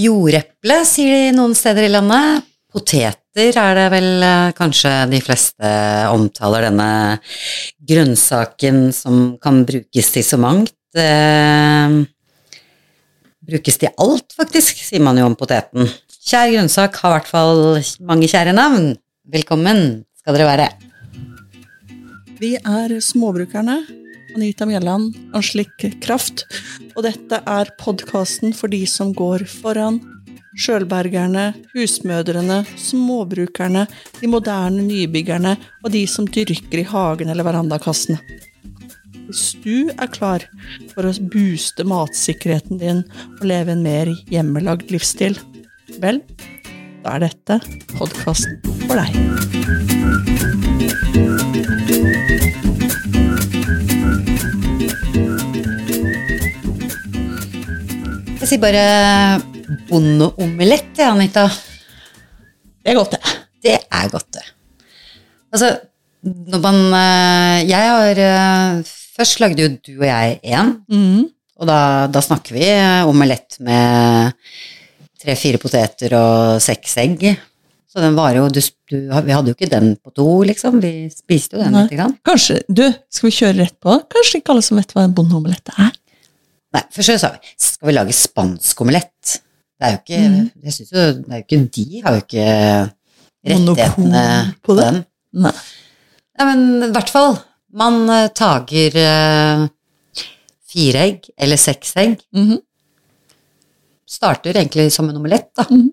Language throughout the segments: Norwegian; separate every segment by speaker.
Speaker 1: Jordeple, sier de noen steder i landet. Poteter er det vel eh, kanskje de fleste omtaler denne grønnsaken som kan brukes til så mangt. Eh, brukes til alt, faktisk, sier man jo om poteten. Kjær grønnsak har i hvert fall mange kjære navn. Velkommen skal dere være.
Speaker 2: Vi er Småbrukerne. Anita Mjelland, Anslik Kraft. Og dette er podkasten for de som går foran. Sjølbergerne, husmødrene, småbrukerne, de moderne nybyggerne og de som dyrker i hagen eller verandakassene. Hvis du er klar for å booste matsikkerheten din og leve en mer hjemmelagd livsstil, vel, da er dette podkasten for deg.
Speaker 1: Jeg sier bare bondeomelett, jeg, Anita.
Speaker 2: Det er godt, det.
Speaker 1: Det er godt, det. Altså, når man eh, Jeg har eh, Først lagde jo du og jeg én,
Speaker 2: Mm.
Speaker 1: og da, da snakker vi eh, omelett med tre-fire poteter og seks egg. Så den varer jo du, du, Vi hadde jo ikke den på to, liksom. Vi spiste jo den
Speaker 2: Nei.
Speaker 1: lite grann.
Speaker 2: Kanskje, du, skal vi kjøre rett på? Kanskje ikke alle som vet hva en bondeomelett er?
Speaker 1: Nei, først så sa vi skal vi lage spansk omelett. Det er jo ikke
Speaker 2: mm.
Speaker 1: jeg synes jo, det er jo ikke De har jo ikke rettighetene
Speaker 2: på det.
Speaker 1: den.
Speaker 2: Nei.
Speaker 1: Nei, men i hvert fall. Man eh, tager uh, fire egg, eller seks egg.
Speaker 2: Mhm.
Speaker 1: Starter egentlig som en omelett, da.
Speaker 2: Mhm.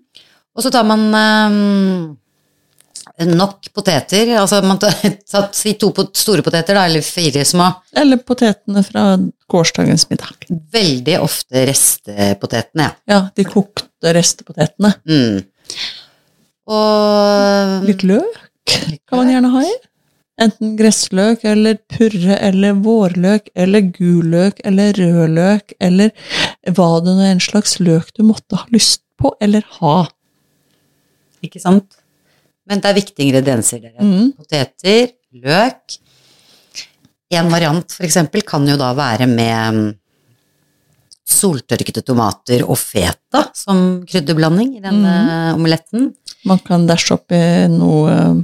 Speaker 1: Og så tar man um, nok poteter. Altså man tar tar, si to store poteter, da, eller fire små.
Speaker 2: Eller potetene fra gårsdagens middag.
Speaker 1: Veldig ofte restepotetene, ja.
Speaker 2: Ja, de kokte restepotetene.
Speaker 1: Mm. Og
Speaker 2: Litt løk kan man gjerne ha i. Enten gressløk eller purre eller vårløk eller gul løk eller rødløk eller hva det nå en slags løk du måtte ha lyst på eller ha.
Speaker 1: Ikke sant? Men det er viktige ingredienser, dere.
Speaker 2: Mm.
Speaker 1: Poteter, løk. En variant, for eksempel, kan jo da være med mm, soltørkede tomater og feta som krydderblanding i denne omeletten.
Speaker 2: Man kan dæsje oppi noe eh,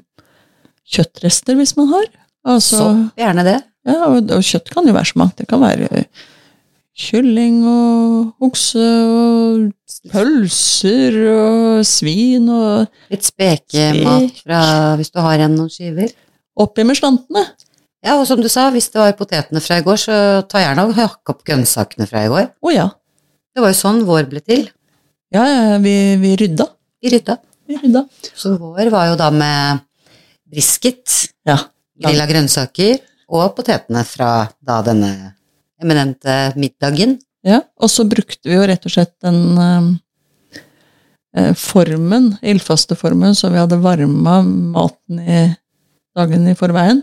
Speaker 2: kjøttrester hvis man har. Altså,
Speaker 1: Sopp, gjerne det.
Speaker 2: ja, og, og kjøtt kan jo være så mangt. Det kan være kylling og okse og pølser og svin og
Speaker 1: Litt spekemat fra hvis du har igjen noen skiver.
Speaker 2: Oppi med slantene.
Speaker 1: Ja, og som du sa, hvis det var potetene fra i går, så ta gjerne og hakk opp grønnsakene fra i går.
Speaker 2: Å ja.
Speaker 1: Det var jo sånn vår ble til.
Speaker 2: Ja, ja, vi, vi rydda.
Speaker 1: Vi rydda.
Speaker 2: Vi rydda.
Speaker 1: Så vår var jo da med brisket,
Speaker 2: Ja.
Speaker 1: grilla grønnsaker og potetene fra da denne eminente middagen.
Speaker 2: ja. Og så brukte vi jo rett og slett den eh, eh, formen, ildfaste formen, så vi hadde varma maten i dagen i forveien.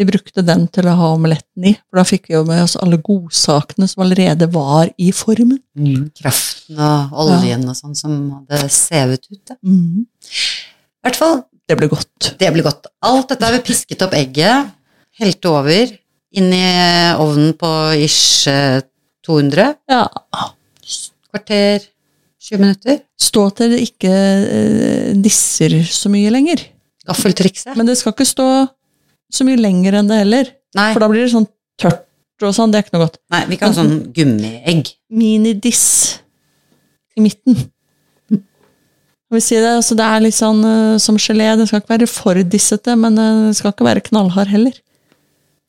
Speaker 2: Vi brukte den til å ha omeletten i, for da fikk vi jo med oss alle godsakene som allerede var i formen.
Speaker 1: Kraften og oljen og sånn som hadde sevet ut.
Speaker 2: Mm.
Speaker 1: I hvert fall,
Speaker 2: Det ble godt.
Speaker 1: det ble godt. Alt dette har vi pisket opp egget, helt over, inn i ovnen på ish eh, 200,
Speaker 2: Ja.
Speaker 1: kvarter, 20 minutter.
Speaker 2: Stå til det ikke eh, disser så mye lenger.
Speaker 1: Gaffeltrikset.
Speaker 2: Men det skal ikke stå så mye lenger enn det heller,
Speaker 1: Nei,
Speaker 2: for da blir det sånn tørt og sånn, det er ikke noe godt.
Speaker 1: nei, vi kan ha sånn gummiegg.
Speaker 2: Minidiss i midten. Si det, altså det er litt sånn uh, som gelé, det skal ikke være for dissete, men eh, det skal ikke være knallhard heller.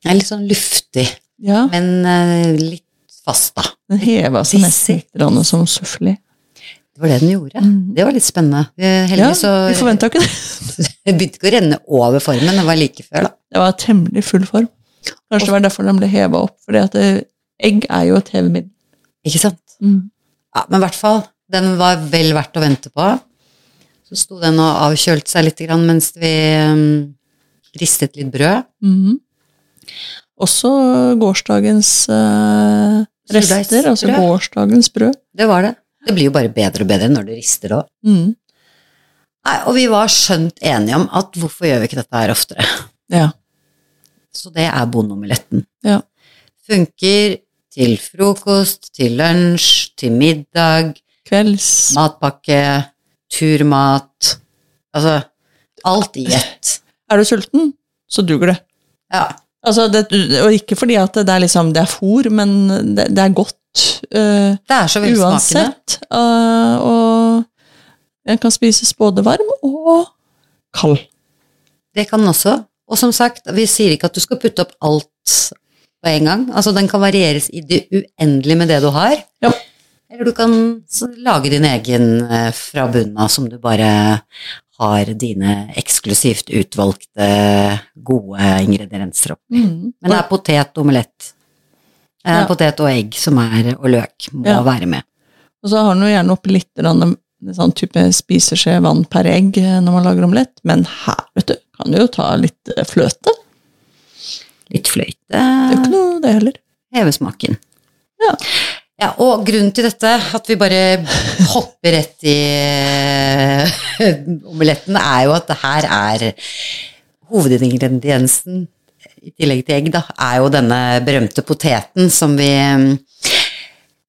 Speaker 1: Det er litt sånn luftig,
Speaker 2: Ja,
Speaker 1: men uh, litt fast, da.
Speaker 2: den heva seg nesten litt som sufflé.
Speaker 1: Det var det den gjorde.
Speaker 2: Mm.
Speaker 1: Det var litt spennende. Eh,
Speaker 2: Ja, vi forventa ikke det.
Speaker 1: det begynte ikke å renne over formen, det var like før, da.
Speaker 2: Det var temmelig full form. Kanskje det var derfor den ble heva opp, fordi at det, egg er jo et hevemiddel.
Speaker 1: Ikke sant?
Speaker 2: Mm.
Speaker 1: Ja, men i hvert fall, den var vel verdt å vente på. Så sto den og avkjølte seg litt grann mens vi um, ristet litt brød.
Speaker 2: Mhm. Også gårsdagens uh, rester, altså gårsdagens brød.
Speaker 1: Det var det. Det blir jo bare bedre og bedre når du rister òg.
Speaker 2: Mm.
Speaker 1: Og vi var skjønt enige om at hvorfor gjør vi ikke dette her oftere?
Speaker 2: Ja.
Speaker 1: Så det er bondeomeletten.
Speaker 2: Ja.
Speaker 1: Funker til frokost, til lunsj, til middag,
Speaker 2: Kvelds...
Speaker 1: matpakke, turmat Altså alt i ett.
Speaker 2: Er du sulten, så duger det.
Speaker 1: Ja.
Speaker 2: Altså, det, og ikke fordi at det er liksom, det er fôr, men det, det er godt uh,
Speaker 1: Det er så
Speaker 2: uansett. Uh, og den kan spises både varm og kald.
Speaker 1: Det kan den også. Og som sagt, vi sier ikke at du skal putte opp alt på en gang. Altså, den kan varieres i det uendelige med det du har.
Speaker 2: Ja.
Speaker 1: Eller du kan lage din egen eh, fra bunnen av, som du bare har dine eksklusivt utvalgte gode ingredienser oppi.
Speaker 2: Mm.
Speaker 1: Men det er potet omelett.
Speaker 2: Ja.
Speaker 1: Potet og egg som er, og løk må
Speaker 2: Ja.
Speaker 1: være med.
Speaker 2: Og så har den jo gjerne oppi litt sånn type spiseskje vann per egg eh, når man lager omelett, men her, vet du, kan du jo ta litt eh, fløte.
Speaker 1: Litt fløyte.
Speaker 2: Det er jo ikke noe det heller.
Speaker 1: heve smaken.
Speaker 2: Ja.
Speaker 1: Ja, og grunnen til dette, at vi bare hopper rett i omeletten, er jo at det her er hovedingrediensen, i tillegg til egg, da, er jo denne berømte poteten som vi mm,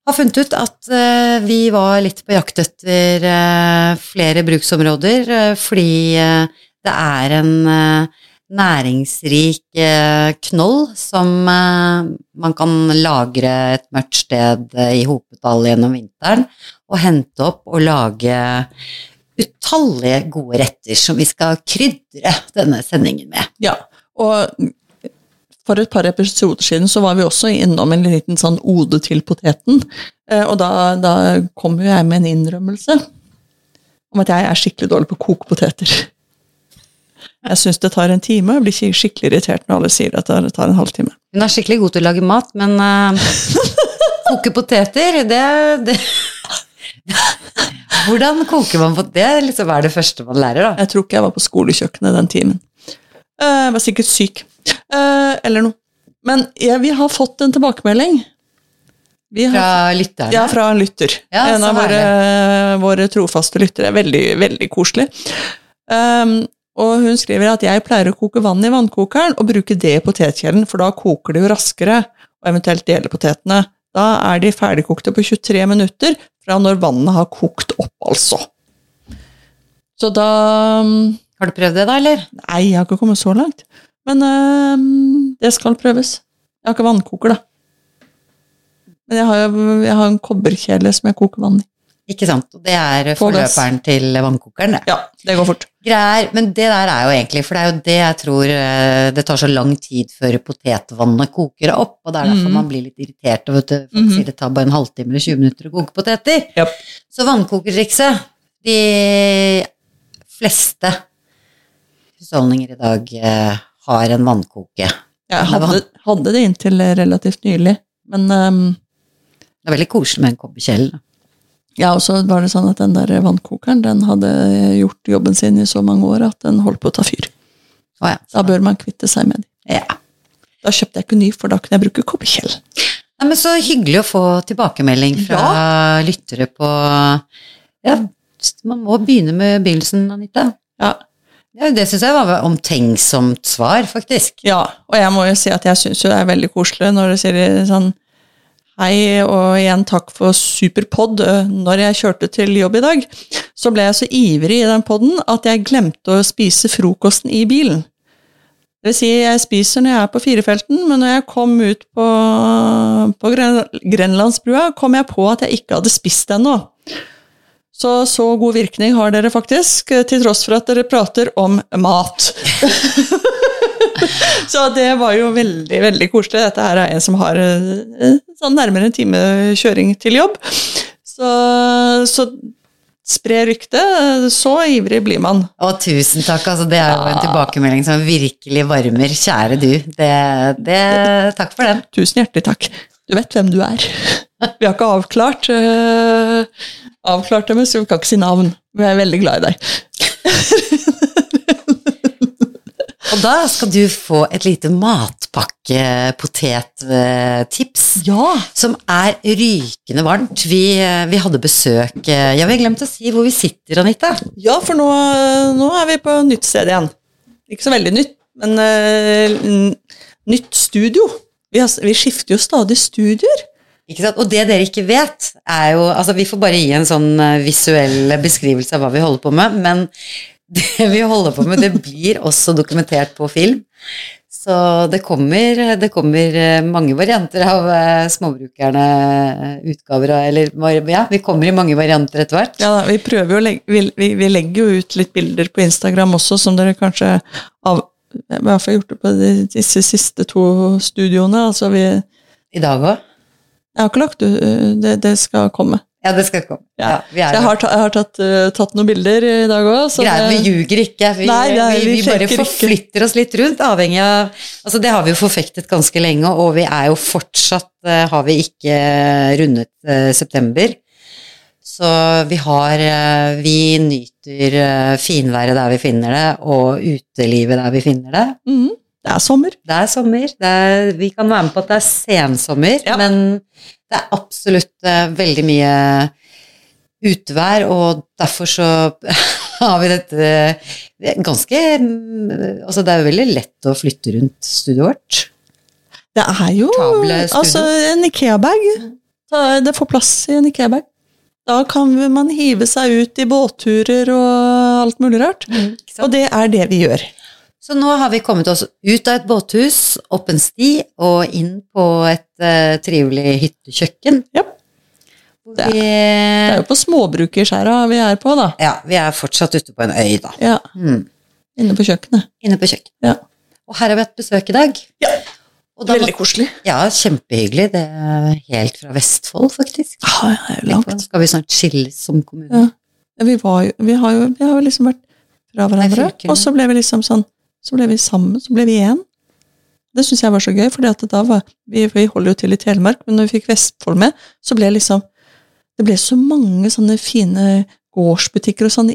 Speaker 1: har funnet ut at eh, vi var litt på jakt etter eh, flere bruksområder, eh, fordi eh, det er en eh, næringsrik eh, knoll som eh, man kan lagre et mørkt sted eh, i hopetall gjennom vinteren, og hente opp og lage utallige gode retter som vi skal krydre denne sendingen med.
Speaker 2: Ja, og for et par episoder siden så var vi også innom en liten sånn ode til poteten, og da, da kom jo jeg med en innrømmelse om at jeg er skikkelig dårlig på å koke poteter. Jeg syns det tar en time, og jeg blir skikkelig irritert når alle sier at det tar en halvtime.
Speaker 1: Hun er skikkelig god til å lage mat, men uh, koke poteter, det, det Hvordan koker man poteter? Det er liksom er det første man lærer, da.
Speaker 2: Jeg tror ikke jeg var på skolekjøkkenet den timen. Eh, Jeg var sikkert syk. Eh, Eller noe. Men ja, vi har fått en tilbakemelding. Vi har,
Speaker 1: Fra lytterne.
Speaker 2: ja, fra en lytter.
Speaker 1: Ja,
Speaker 2: en av våre, våre trofaste lyttere. Veldig, veldig koselig. Um, og hun skriver at jeg pleier å koke vann i vannkokeren og bruke det i potetkjelen, for da koker det jo raskere, og eventuelt dele potetene. Da er de ferdigkokte på 23 minutter fra når vannet har kokt opp, altså. Så da um,
Speaker 1: Har du prøvd det, da, eller?
Speaker 2: Nei, jeg har ikke kommet så langt. Men øh, det skal prøves. Jeg har ikke vannkoker, da. Men jeg har, jeg har en kobberkjele som jeg koker vann i.
Speaker 1: Ikke sant. Og det er forløperen til vannkokeren. det.
Speaker 2: Ja, det går fort.
Speaker 1: Greier, men det der er jo egentlig, for det er jo det jeg tror eh, det tar så lang tid før potetvannet koker opp, og det er derfor
Speaker 2: mm.
Speaker 1: man blir litt irritert og vet du, folk
Speaker 2: Mhm.
Speaker 1: sier det tar bare en halvtime eller 20 minutter å koke poteter.
Speaker 2: Yep.
Speaker 1: Så vannkokertrikset De fleste husholdninger i dag eh, har en vannkoke.
Speaker 2: Jeg hadde, hadde det inntil relativt nylig, men um...
Speaker 1: Det er veldig koselig med en kobberkjele.
Speaker 2: Ja, og så var det sånn at den der vannkokeren den hadde gjort jobben sin i så mange år at den holdt på å ta fyr.
Speaker 1: Å ja.
Speaker 2: Da bør man kvitte seg med de.
Speaker 1: ja.
Speaker 2: Da kjøpte jeg ikke ny, for da kunne jeg bruke kobberkjell.
Speaker 1: Nei, men Så hyggelig å få tilbakemelding fra lyttere på Ja, man må begynne med begynnelsen, Anita.
Speaker 2: Ja,
Speaker 1: Ja, det syns jeg var omtenksomt svar, faktisk.
Speaker 2: Ja, og jeg må jo si at jeg syns jo det er veldig koselig når du sier sånn Hei, og igjen takk for superpod. Når jeg kjørte til jobb i dag, så ble jeg så ivrig i den poden at jeg glemte å spise frokosten i bilen. Det vil si, jeg spiser når jeg er på firefelten, men når jeg kom ut på, på Gren Grenlandsbrua, kom jeg på at jeg ikke hadde spist ennå. Så så god virkning har dere faktisk, til tross for at dere prater om mat. Så det var jo veldig, veldig koselig. Dette her er en som har eh, sånn nærmere en time kjøring til jobb. Så, så spre ryktet, så ivrig blir man.
Speaker 1: Å, tusen takk. Altså, det er jo en tilbakemelding som virkelig varmer. Kjære du. Det, det, takk for den.
Speaker 2: Tusen hjertelig takk. Du vet hvem du er. Vi har ikke avklart uh, avklart det, men så vi kan ikke si navn. Men jeg er veldig glad i deg.
Speaker 1: Og da skal du få et lite matpakke-potettips.
Speaker 2: Ja!
Speaker 1: Som er rykende varmt. Vi, vi hadde besøk eh, Ja, vi har glemt å si hvor vi sitter, Anita.
Speaker 2: Ja, for nå, nå er vi på nytt sted igjen. Ikke så veldig nytt, men uh, nytt studio. Vi, har, vi skifter jo stadig studier.
Speaker 1: Ikke sant? Og det dere ikke vet, er jo Altså, vi får bare gi en sånn eh, visuell beskrivelse av hva vi holder på med, men det vi holder på med, det blir også dokumentert på film. Så det kommer, det kommer eh, mange varianter av eh, småbrukerne, eh, utgaver av Eller ja, vi kommer i mange varianter etter hvert.
Speaker 2: Ja, vi prøver jo legge, vi, vi, vi legger jo ut litt bilder på Instagram også, som dere kanskje av, I hvert fall gjort det på de, disse siste to studioene. Altså vi
Speaker 1: I dag òg?
Speaker 2: Jeg har ikke lagt ut det, det skal komme.
Speaker 1: Ja, det skal komme.
Speaker 2: Ja. Ja, jeg har, jeg har tatt, uh, tatt, noen bilder i dag òg.
Speaker 1: Vi ljuger ikke. Vi, nei, nei, vi, vi, vi bare forflytter ikke. oss litt rundt, avhengig av Altså, det har vi jo forfektet ganske lenge, og vi er jo fortsatt uh, Har vi ikke rundet uh, september. Så vi har Vi nyter finværet der vi finner det, og utelivet der vi finner det.
Speaker 2: Mm. Det er sommer.
Speaker 1: Det er sommer. Det er, vi kan være med på at det er sensommer, ja. men det er absolutt uh, veldig mye utevær, og derfor så har vi dette det ganske Altså, det er jo veldig lett å flytte rundt studioet vårt.
Speaker 2: Det er jo altså en Ikea-bag. Det får plass i en Ikea-bag. Da kan man hive seg ut i båtturer og alt mulig rart. Mm, og det er det vi gjør.
Speaker 1: Så nå har vi kommet oss ut av et båthus, opp en sti og inn på et uh, trivelig hyttekjøkken.
Speaker 2: Ja. Det er, vi, det er jo på småbrukerskjæra vi er på, da.
Speaker 1: Ja, vi er fortsatt ute på en øy, da.
Speaker 2: Ja. Mm. Inne på kjøkkenet.
Speaker 1: Inne på kjøkkenet.
Speaker 2: Ja.
Speaker 1: Og her har vi hatt besøk i dag.
Speaker 2: Ja. Veldig koselig.
Speaker 1: Ja, kjempehyggelig. Det er helt fra Vestfold, faktisk.
Speaker 2: Ja, det er jo langt.
Speaker 1: Skal vi snart skilles som kommune?
Speaker 2: Ja. Vi, var jo, vi, har jo, vi har jo liksom vært fra hverandre, og så ble vi liksom sånn så ble vi sammen, så ble vi én. Det syns jeg var så gøy, for vi, vi, holder jo til i Telemark, men når vi fikk Vestfold med, så ble liksom Det ble så mange sånne fine gårdsbutikker og sånn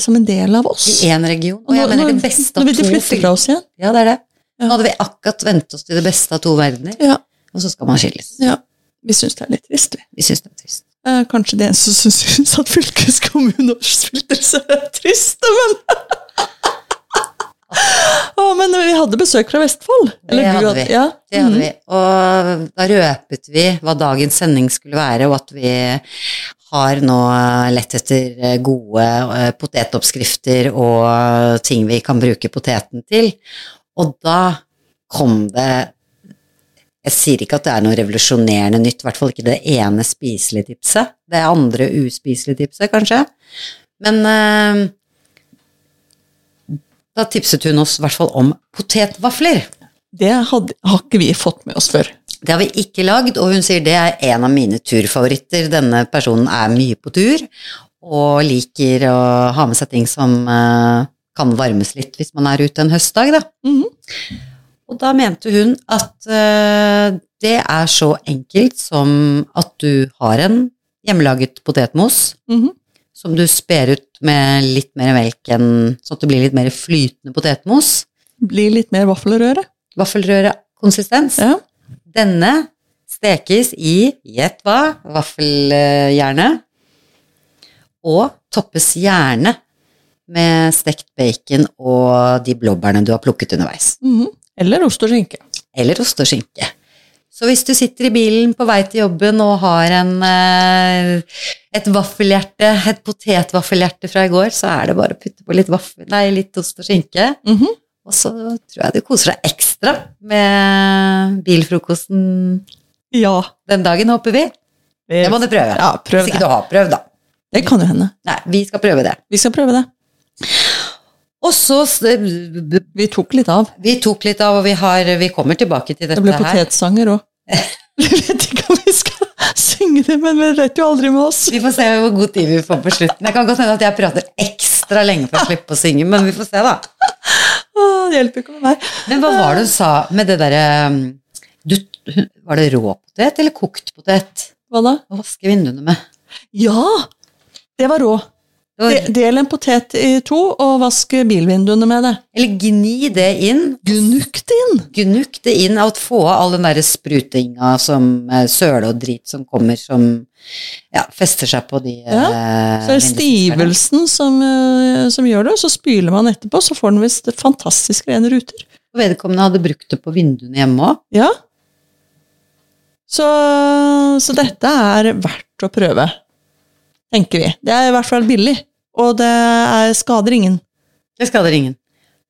Speaker 2: som en del av oss.
Speaker 1: I én region. Og jeg mener det beste av to
Speaker 2: Nå vil de flytte fra oss igjen.
Speaker 1: Ja, det er det. Nå hadde vi akkurat vent oss til det beste av to verdener,
Speaker 2: ja.
Speaker 1: og så skal man skilles.
Speaker 2: Ja. Vi syns det er litt trist, vi.
Speaker 1: Vi syns det er trist.
Speaker 2: Eh, kanskje det eneste som syns at fylkeskommunen splitter er trist, men Å, men vi hadde besøk fra Vestfold.
Speaker 1: Eller, det hadde vi. Ja. Det hadde mm. vi. Og da røpet vi hva dagens sending skulle være, og at vi har nå lett etter gode eh, potetoppskrifter og ting vi kan bruke poteten til. Og da kom det Jeg sier ikke at det er noe revolusjonerende nytt, i hvert fall ikke det ene spiselige tipset. Det andre uspiselige tipset, kanskje. Men uh, da tipset hun oss i hvert fall om potetvafler.
Speaker 2: Det hadde, har ikke vi fått med oss før.
Speaker 1: Det har vi ikke lagd, og hun sier det er en av mine turfavoritter. Denne personen er mye på tur og liker å ha med seg ting som uh, kan varmes litt hvis man er ute en høstdag, da.
Speaker 2: Mm -hmm.
Speaker 1: Og da mente hun at uh, det er så enkelt som at du har en hjemmelaget potetmos
Speaker 2: mm -hmm.
Speaker 1: Som du sper ut med litt mer melk enn sånn at det blir litt mer flytende potetmos.
Speaker 2: Blir litt mer vaffelrøre.
Speaker 1: Vaffelrørekonsistens.
Speaker 2: Ja.
Speaker 1: Denne stekes i, gjett hva, vaffeljernet. Og toppes gjerne med stekt bacon og de blåbærene du har plukket underveis.
Speaker 2: Mm -hmm. Eller ost og skinke.
Speaker 1: Eller ost og skinke. Så hvis du sitter i bilen på vei til jobben og har en, eh, et vaffelhjerte, et potetvaffelhjerte fra i går, så er det bare å putte på litt, vaffel, nei, litt ost og skinke.
Speaker 2: Mm -hmm.
Speaker 1: Og så tror jeg du koser deg ekstra med bilfrokosten
Speaker 2: ja.
Speaker 1: den dagen, håper vi. Det må du prøve.
Speaker 2: Ja, prøv
Speaker 1: Hvis ikke du har prøvd, da.
Speaker 2: Det kan jo hende.
Speaker 1: Nei, vi skal prøve det.
Speaker 2: Vi skal prøve det.
Speaker 1: Og så
Speaker 2: Vi tok litt av.
Speaker 1: Vi tok litt av, og vi, har, vi kommer tilbake til dette her.
Speaker 2: Det ble potetsanger òg. Vi vet ikke om vi skal synge det, men vi vet jo aldri med oss.
Speaker 1: Vi får se hvor god tid vi får på slutten. Jeg kan godt hende at jeg prater ekstra lenge for å slippe å synge, men vi får se, da.
Speaker 2: Åh, det hjelper ikke med meg.
Speaker 1: Men hva var det du sa med det derre um, Var det rå potet eller kokt potet?
Speaker 2: Hva da?
Speaker 1: Å vaske vinduene med.
Speaker 2: Ja! Det var rå. Del en potet i to, og vask bilvinduene med det.
Speaker 1: Eller gni det inn.
Speaker 2: Gnukk det inn.
Speaker 1: Gnukk det inn, og få all den derre sprutinga som eh, søle og drit som kommer, som ja, fester seg på de
Speaker 2: ja.
Speaker 1: Eh,
Speaker 2: så er det stivelsen som, eh, som, gjør det, og så spyler man etterpå, så får den visst fantastisk rene ruter.
Speaker 1: Og vedkommende hadde brukt det på vinduene hjemme òg.
Speaker 2: Ja. Så, så dette er verdt å prøve, tenker vi. Det er i hvert fall billig, og det er, skader ingen.
Speaker 1: Det skader ingen.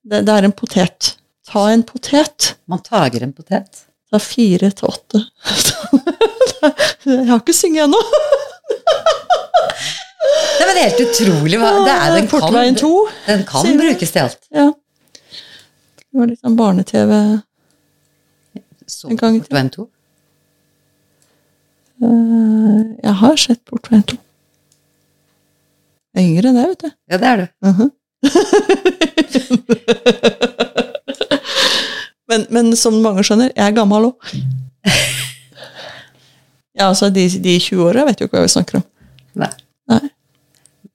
Speaker 2: Det, det er en potet. Ta en potet.
Speaker 1: Man tager en potet.
Speaker 2: Ta fire til åtte. Jeg har ikke synget ennå.
Speaker 1: Det er helt utrolig. hva- Det er, den, kan,
Speaker 2: 2.
Speaker 1: den kan brukes til alt.
Speaker 2: Ja. Det var litt sånn barne-TV. En gang til.
Speaker 1: Portveien 2.
Speaker 2: Eh, Jeg har sett Portveien 2. Jeg er yngre enn deg, vet du.
Speaker 1: Ja, det er du.
Speaker 2: Mhm. men, men som mange skjønner, jeg er gammel òg. ja, altså de, de 20 åra vet jo ikke hva vi snakker om.
Speaker 1: Nei.
Speaker 2: Nei.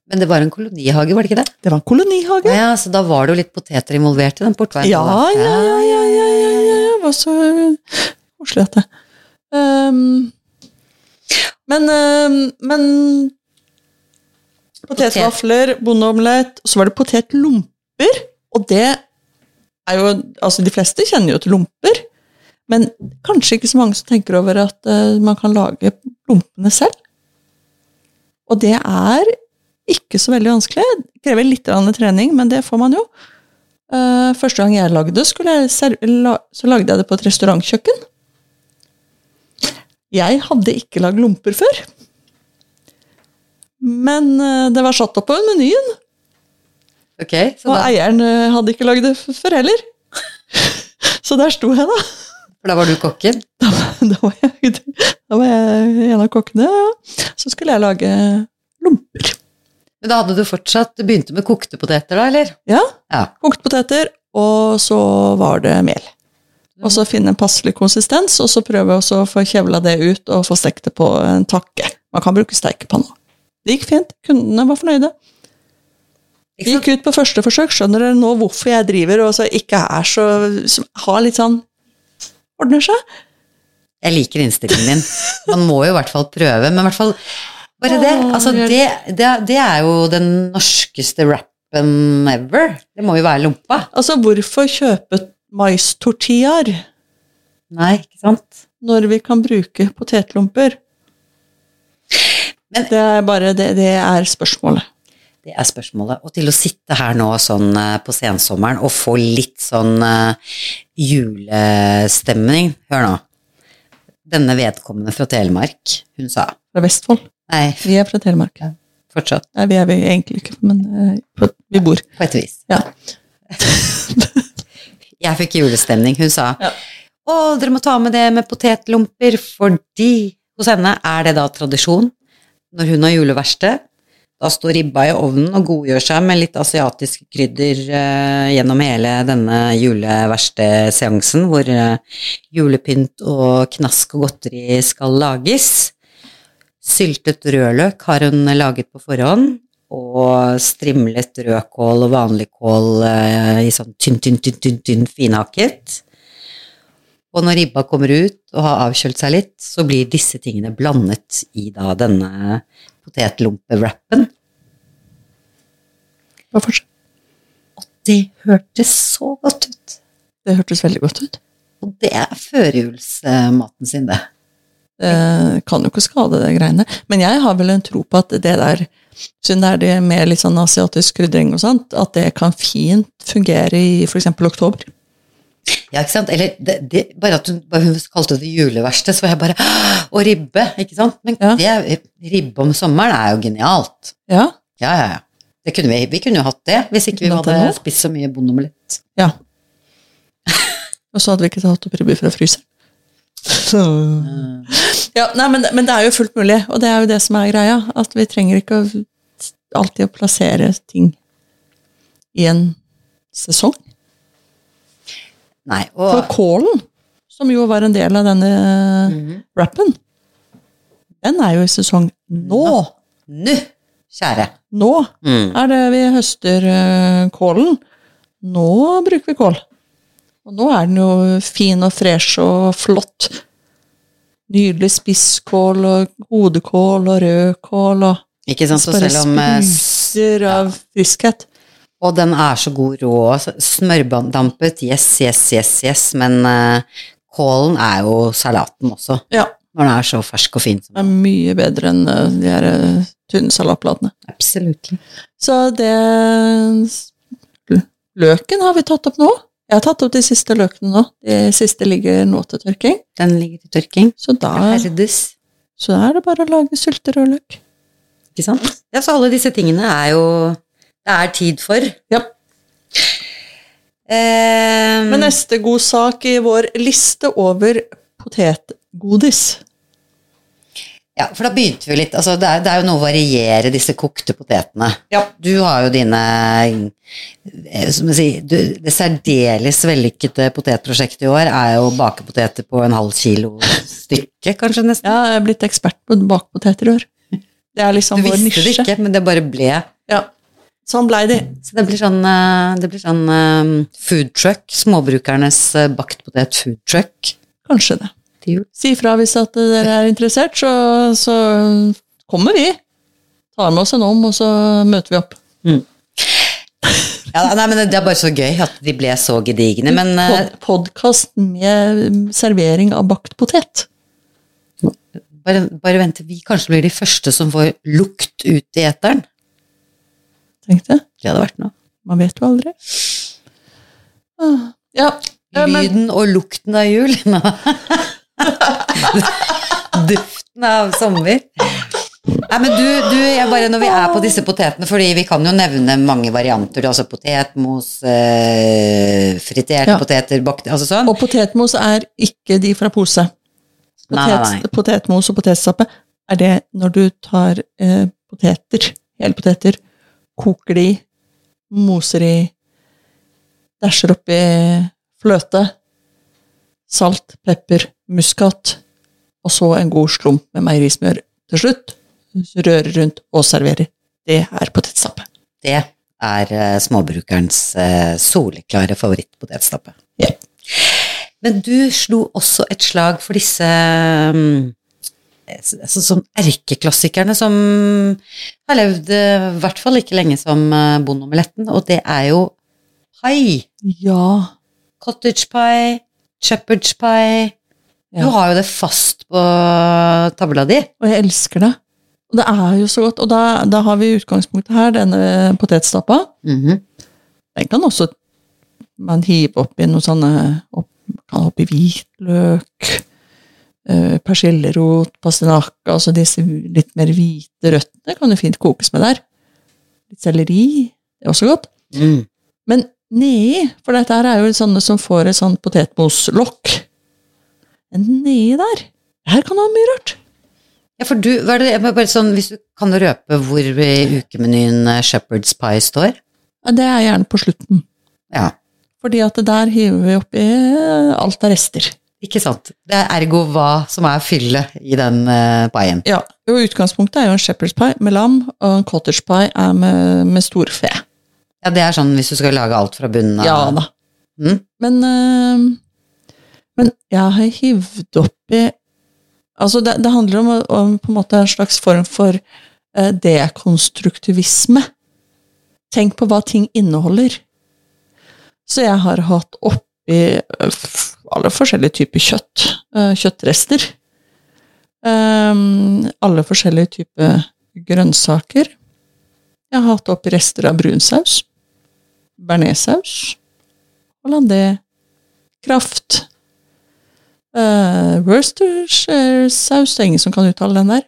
Speaker 1: Men det var en kolonihage, var det ikke det?
Speaker 2: Det var en kolonihage.
Speaker 1: Ja, så da var det jo litt poteter involvert i den portveien.
Speaker 2: Ja, ja, ja, ja, ja, ja, ja, ja. Det var så koselig at det Ehm, Men, um, men Potetvafler, bondeomelett, så var det potetlomper. Og det er jo Altså, de fleste kjenner jo til lomper, men kanskje ikke så mange som tenker over at uh, man kan lage lompene selv. Og det er ikke så veldig vanskelig. Det krever litt trening, men det får man jo. Uh, første gang jeg lagde, det, la så lagde jeg det på et restaurantkjøkken. Jeg hadde ikke lagd lomper før. Men eh, det var satt opp på menyen,
Speaker 1: Okay, så
Speaker 2: og
Speaker 1: da,
Speaker 2: eieren eh, hadde ikke lagd det før heller. så der sto jeg, da.
Speaker 1: for da var du kokken?
Speaker 2: Da, da, var jeg, da var jeg en av kokkene. Så skulle jeg lage lomper.
Speaker 1: Men da hadde du fortsatt Du begynte med kokte poteter, da, eller?
Speaker 2: Ja,
Speaker 1: Ja.
Speaker 2: Kokte poteter, og så var det mel. Og så finne en passelig konsistens, og så prøve å få kjevla det ut og få stekt det på en takke. Man kan bruke steikepanna. Det gikk fint. Kundene var fornøyde. Vi gikk ut på første forsøk. Skjønner dere nå hvorfor jeg driver og så ikke er så Har litt sånn Ordner seg.
Speaker 1: Jeg liker innstillingen din. Man må jo i hvert fall prøve, men i hvert fall bare det. Altså, det, det, det er jo den norskeste rappen ever. Det må jo være lompa.
Speaker 2: Altså, hvorfor kjøpe maistortillaer
Speaker 1: Nei, ikke sant?
Speaker 2: når vi kan bruke potetlomper?
Speaker 1: Men-
Speaker 2: det er bare det, det er spørsmålet.
Speaker 1: Det er spørsmålet. Og til å sitte her nå sånn eh, på sensommeren og få litt sånn uh, julestemning Hør nå. Denne vedkommende fra Telemark, hun sa
Speaker 2: Fra Vestfold.
Speaker 1: Nei,
Speaker 2: Vi er fra Telemark.
Speaker 1: fortsatt.
Speaker 2: Nei, vi er vi egentlig ikke, men uh, på- vi bor.
Speaker 1: På et vis.
Speaker 2: Ja.
Speaker 1: Jeg fikk julestemning. Hun sa
Speaker 2: Ja.
Speaker 1: å, dere må ta med det med potetlomper, fordi hos henne er det da tradisjon når hun har juleverksted. Da står ribba i ovnen og godgjør seg med litt asiatiske krydder eh, gjennom hele denne juleverkstedseansen, hvor eh, julepynt og knask og godteri skal lages. Syltet rødløk har hun laget på forhånd, og strimlet rødkål og vanlig kål eh, i sånn tynn, tynn, tynn, tynn, tynn finhakket. Og når ribba kommer ut og har avkjølt seg litt, så blir disse tingene blandet i da denne potetlompe-wrappen.
Speaker 2: Hva fortsatt?
Speaker 1: Og det hørtes så godt ut.
Speaker 2: Det hørtes veldig godt ut.
Speaker 1: Og det er førjulsmaten sin, det.
Speaker 2: Det kan jo ikke skade, det greiene. Men jeg har vel en tro på at det der, siden det er det med litt sånn asiatisk krydring og sånt, at det kan fint fungere i f.eks. oktober.
Speaker 1: Ja, ikke sant? Eller det, det, bare at hun, bare hun kalte det juleverksted, så var jeg bare «Åh, Og ribbe, ikke sant? Men
Speaker 2: Ja.
Speaker 1: det, ribbe om sommeren er jo genialt.
Speaker 2: Ja,
Speaker 1: Ja, ja, ja. Det kunne vi, vi kunne jo hatt det, hvis ikke vi hadde spist så mye bondeomelett.
Speaker 2: ja. Og så hadde vi ikke tatt opp ribbe fra fryseren. Så. Ja, nei, men, men det er jo fullt mulig, og det er jo det som er greia. At vi trenger ikke alltid å plassere ting i en sesong.
Speaker 1: Nei,
Speaker 2: For kålen, som jo var en del av denne
Speaker 1: Mhm.
Speaker 2: rappen, den er jo i sesong nå.
Speaker 1: Nå, kjære.
Speaker 2: Nå
Speaker 1: Mm.
Speaker 2: er det vi høster eh, kålen. Nå bruker vi kål. Og nå er den jo fin og fresh og flott. Nydelig spisskål og hodekål og rødkål og
Speaker 1: Ikke sant, så selv om
Speaker 2: Spiser av friskhet.
Speaker 1: Og den er så god rå. Smørdampet, yes, yes, yes, yes, men uh, kålen er jo salaten også.
Speaker 2: Ja.
Speaker 1: Når den er så fersk og fin.
Speaker 2: Den er mye bedre enn uh, de her uh, tynne salatbladene.
Speaker 1: Absolutt.
Speaker 2: Så det Løken har vi tatt opp nå. Jeg har tatt opp de siste løkene nå. De siste ligger nå til tørking.
Speaker 1: Den ligger til tørking.
Speaker 2: Så da, så da er det bare å lage sylterødløk.
Speaker 1: Ikke sant? Ja, så alle disse tingene er jo Det er tid for.
Speaker 2: Ja.
Speaker 1: Um,
Speaker 2: Men neste god sak i vår liste over potetgodis
Speaker 1: ja, for da begynte vi litt. Altså, det, er, det er jo noe å variere disse kokte potetene.
Speaker 2: Ja.
Speaker 1: Du har jo dine eh, som jeg sier, du, Det særdeles vellykkede potetprosjektet i år er jo bake poteter på en halv kilo stykket, kanskje nesten.
Speaker 2: Ja, jeg er blitt ekspert på bakpoteter i år. Det er liksom
Speaker 1: Du
Speaker 2: vår
Speaker 1: visste det ikke, men det bare ble
Speaker 2: Ja. Sånn blei de.
Speaker 1: Så det blir sånn, eh, det blir sånn um, food truck, småbrukernes eh, bakt potet food truck
Speaker 2: Kanskje det. Si ifra hvis at dere er interessert, så, så kommer vi. Tar med oss en om, og så møter vi opp.
Speaker 1: Ja, nei, men det er bare så gøy at de ble så gedigne, men eh,
Speaker 2: Pod Podkast med servering av bakt potet.
Speaker 1: bare, bare vent til vi kanskje blir de første som får lukt ut i eteren.
Speaker 2: Tenkte jeg.
Speaker 1: Det hadde vært noe.
Speaker 2: Man vet jo aldri. Ah, Ja,
Speaker 1: Lyden og lukten av jul. Duften av sommer. Nei, men du, du jeg bare når vi er på disse potetene, fordi vi kan jo nevne mange varianter. Altså potetmos, eh, friterte
Speaker 2: Ja.
Speaker 1: poteter, bakte Altså sånn.
Speaker 2: Og potetmos er ikke de fra pose.
Speaker 1: Nei, nei, nei.
Speaker 2: Potetmos og potetstappe er det når du tar eh, poteter, hele poteter, koker de, moser de, dæsjer oppi fløte, salt, pepper, muskat, og så en god slump med meierismør til slutt, rører rundt og serverer. Det er potetstappe.
Speaker 1: Det er eh, småbrukerens eh, soleklare favorittpotetstappe.
Speaker 2: Ja.
Speaker 1: Men du slo også et slag for disse mm, altså, sånn erkeklassikerne som har levd eh, i hvert fall ikke lenge som eh, bondeomeletten, og det er jo pai.
Speaker 2: Ja.
Speaker 1: Cottage pie, shepherd's pie. Du har jo det fast på tavla di.
Speaker 2: Og jeg elsker det. Og det er jo så godt. Og da, da har vi i utgangspunktet her denne potetstappa.
Speaker 1: Mhm.
Speaker 2: Den kan også man hive oppi noe sånne opp, Kan oppi hvitløk, persillerot, pastinakka, altså disse litt mer hvite røttene kan jo fint kokes med der. Litt selleri, det er også godt.
Speaker 1: Mm.
Speaker 2: Men nedi, for dette her er jo sånne som får et sånt potetmoslokk. Men nedi der, her kan du være mye rart.
Speaker 1: Ja, for du, hva er det, bare sånn, hvis du kan røpe hvor i ukemenyen eh, shepherd's pie står?
Speaker 2: Ja, det er gjerne på slutten.
Speaker 1: Ja,
Speaker 2: Fordi at der hiver vi oppi alt av rester.
Speaker 1: Ikke sant. Det er ergo hva som er fyllet i den uh, paien.
Speaker 2: Ja, og Utgangspunktet er jo en shepherd's pie med lam, og en cottage pie er med, med storfe.
Speaker 1: Ja, det er sånn hvis du skal lage alt fra bunnen av.
Speaker 2: Ja da.
Speaker 1: Mm.
Speaker 2: Men, uh, men jeg har hivd oppi Altså, det, det handler om, om på en måte en slags form for uh, dekonstruktivisme. Tenk på hva ting inneholder. Så jeg har hatt oppi øh, f- alle forskjellige typer kjøtt. øh, kjøttrester. Ehm, alle forskjellige typer grønnsaker. Jeg har hatt oppi rester av brunsaus. Bearnéssaus. Hollandé. Kraft. Uh, Worcestershire-saus. Det er ingen som kan uttale den der.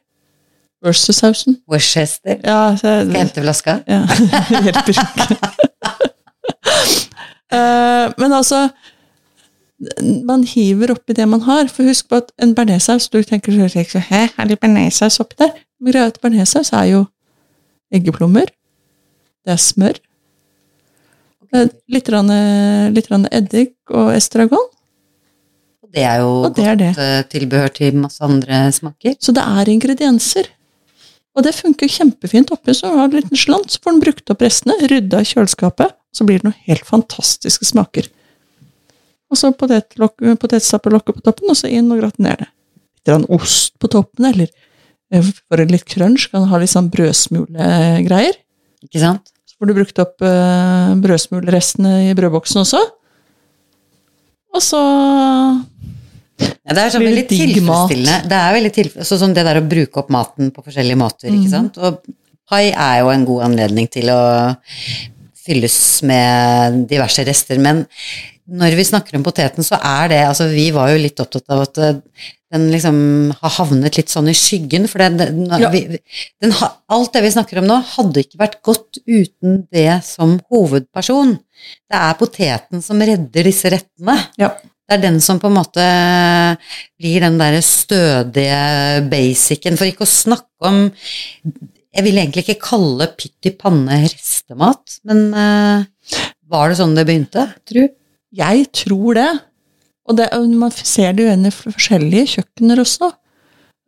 Speaker 2: Worcestersausen.
Speaker 1: Worcester.
Speaker 2: Ja, så,
Speaker 1: Skal jeg hente flaska?
Speaker 2: ja, hjelper ikke. Eh, men altså Man hiver oppi det man har. For husk på at en bearnéssaus Du tenker så Hæ, er det bearnéssaus oppi der? Men greia er at bearnéssaus er jo eggeplommer. Det er smør. Det er litt, rann, litt rann eddik og estragon.
Speaker 1: Og Det er jo
Speaker 2: det er det.
Speaker 1: godt eh, tilbehør til masse andre smaker.
Speaker 2: Så det er ingredienser. Og det funker kjempefint oppi, så har du en liten slant, så får den brukt opp restene, rydda i kjøleskapet, så blir det noen helt fantastiske smaker. Og så potetstappe lokket på toppen, og så inn og gratinere det. Litt ost på toppen, eller eh, for litt crunch kan du ha litt sånn brødsmulegreier.
Speaker 1: Ikke sant?
Speaker 2: Så får du brukt opp uh, brødsmulerestene i brødboksen også. Og så
Speaker 1: Ja, det er sånn veldig tilfredsstillende. Det er veldig tilfredsstillende, sånn som det der å bruke opp maten på forskjellige måter, ikke
Speaker 2: Mhm.
Speaker 1: sant. Og pai er jo en god anledning til å fylles med diverse rester, men når vi snakker om poteten, så er det Altså, vi var jo litt opptatt av at eh, den liksom har havnet litt sånn i skyggen, for det, den,
Speaker 2: Ja.
Speaker 1: vi, den, alt det vi snakker om nå, hadde ikke vært godt uten det som hovedperson. Det er poteten som redder disse rettene.
Speaker 2: Ja.
Speaker 1: Det er den som på en måte blir den derre stødige basicen, for ikke å snakke om Jeg vil egentlig ikke kalle pytt i panne restemat, men uh, var det sånn det begynte, tru?
Speaker 2: Jeg tror det. Og det, man ser det jo igjen i forskjellige kjøkkener også.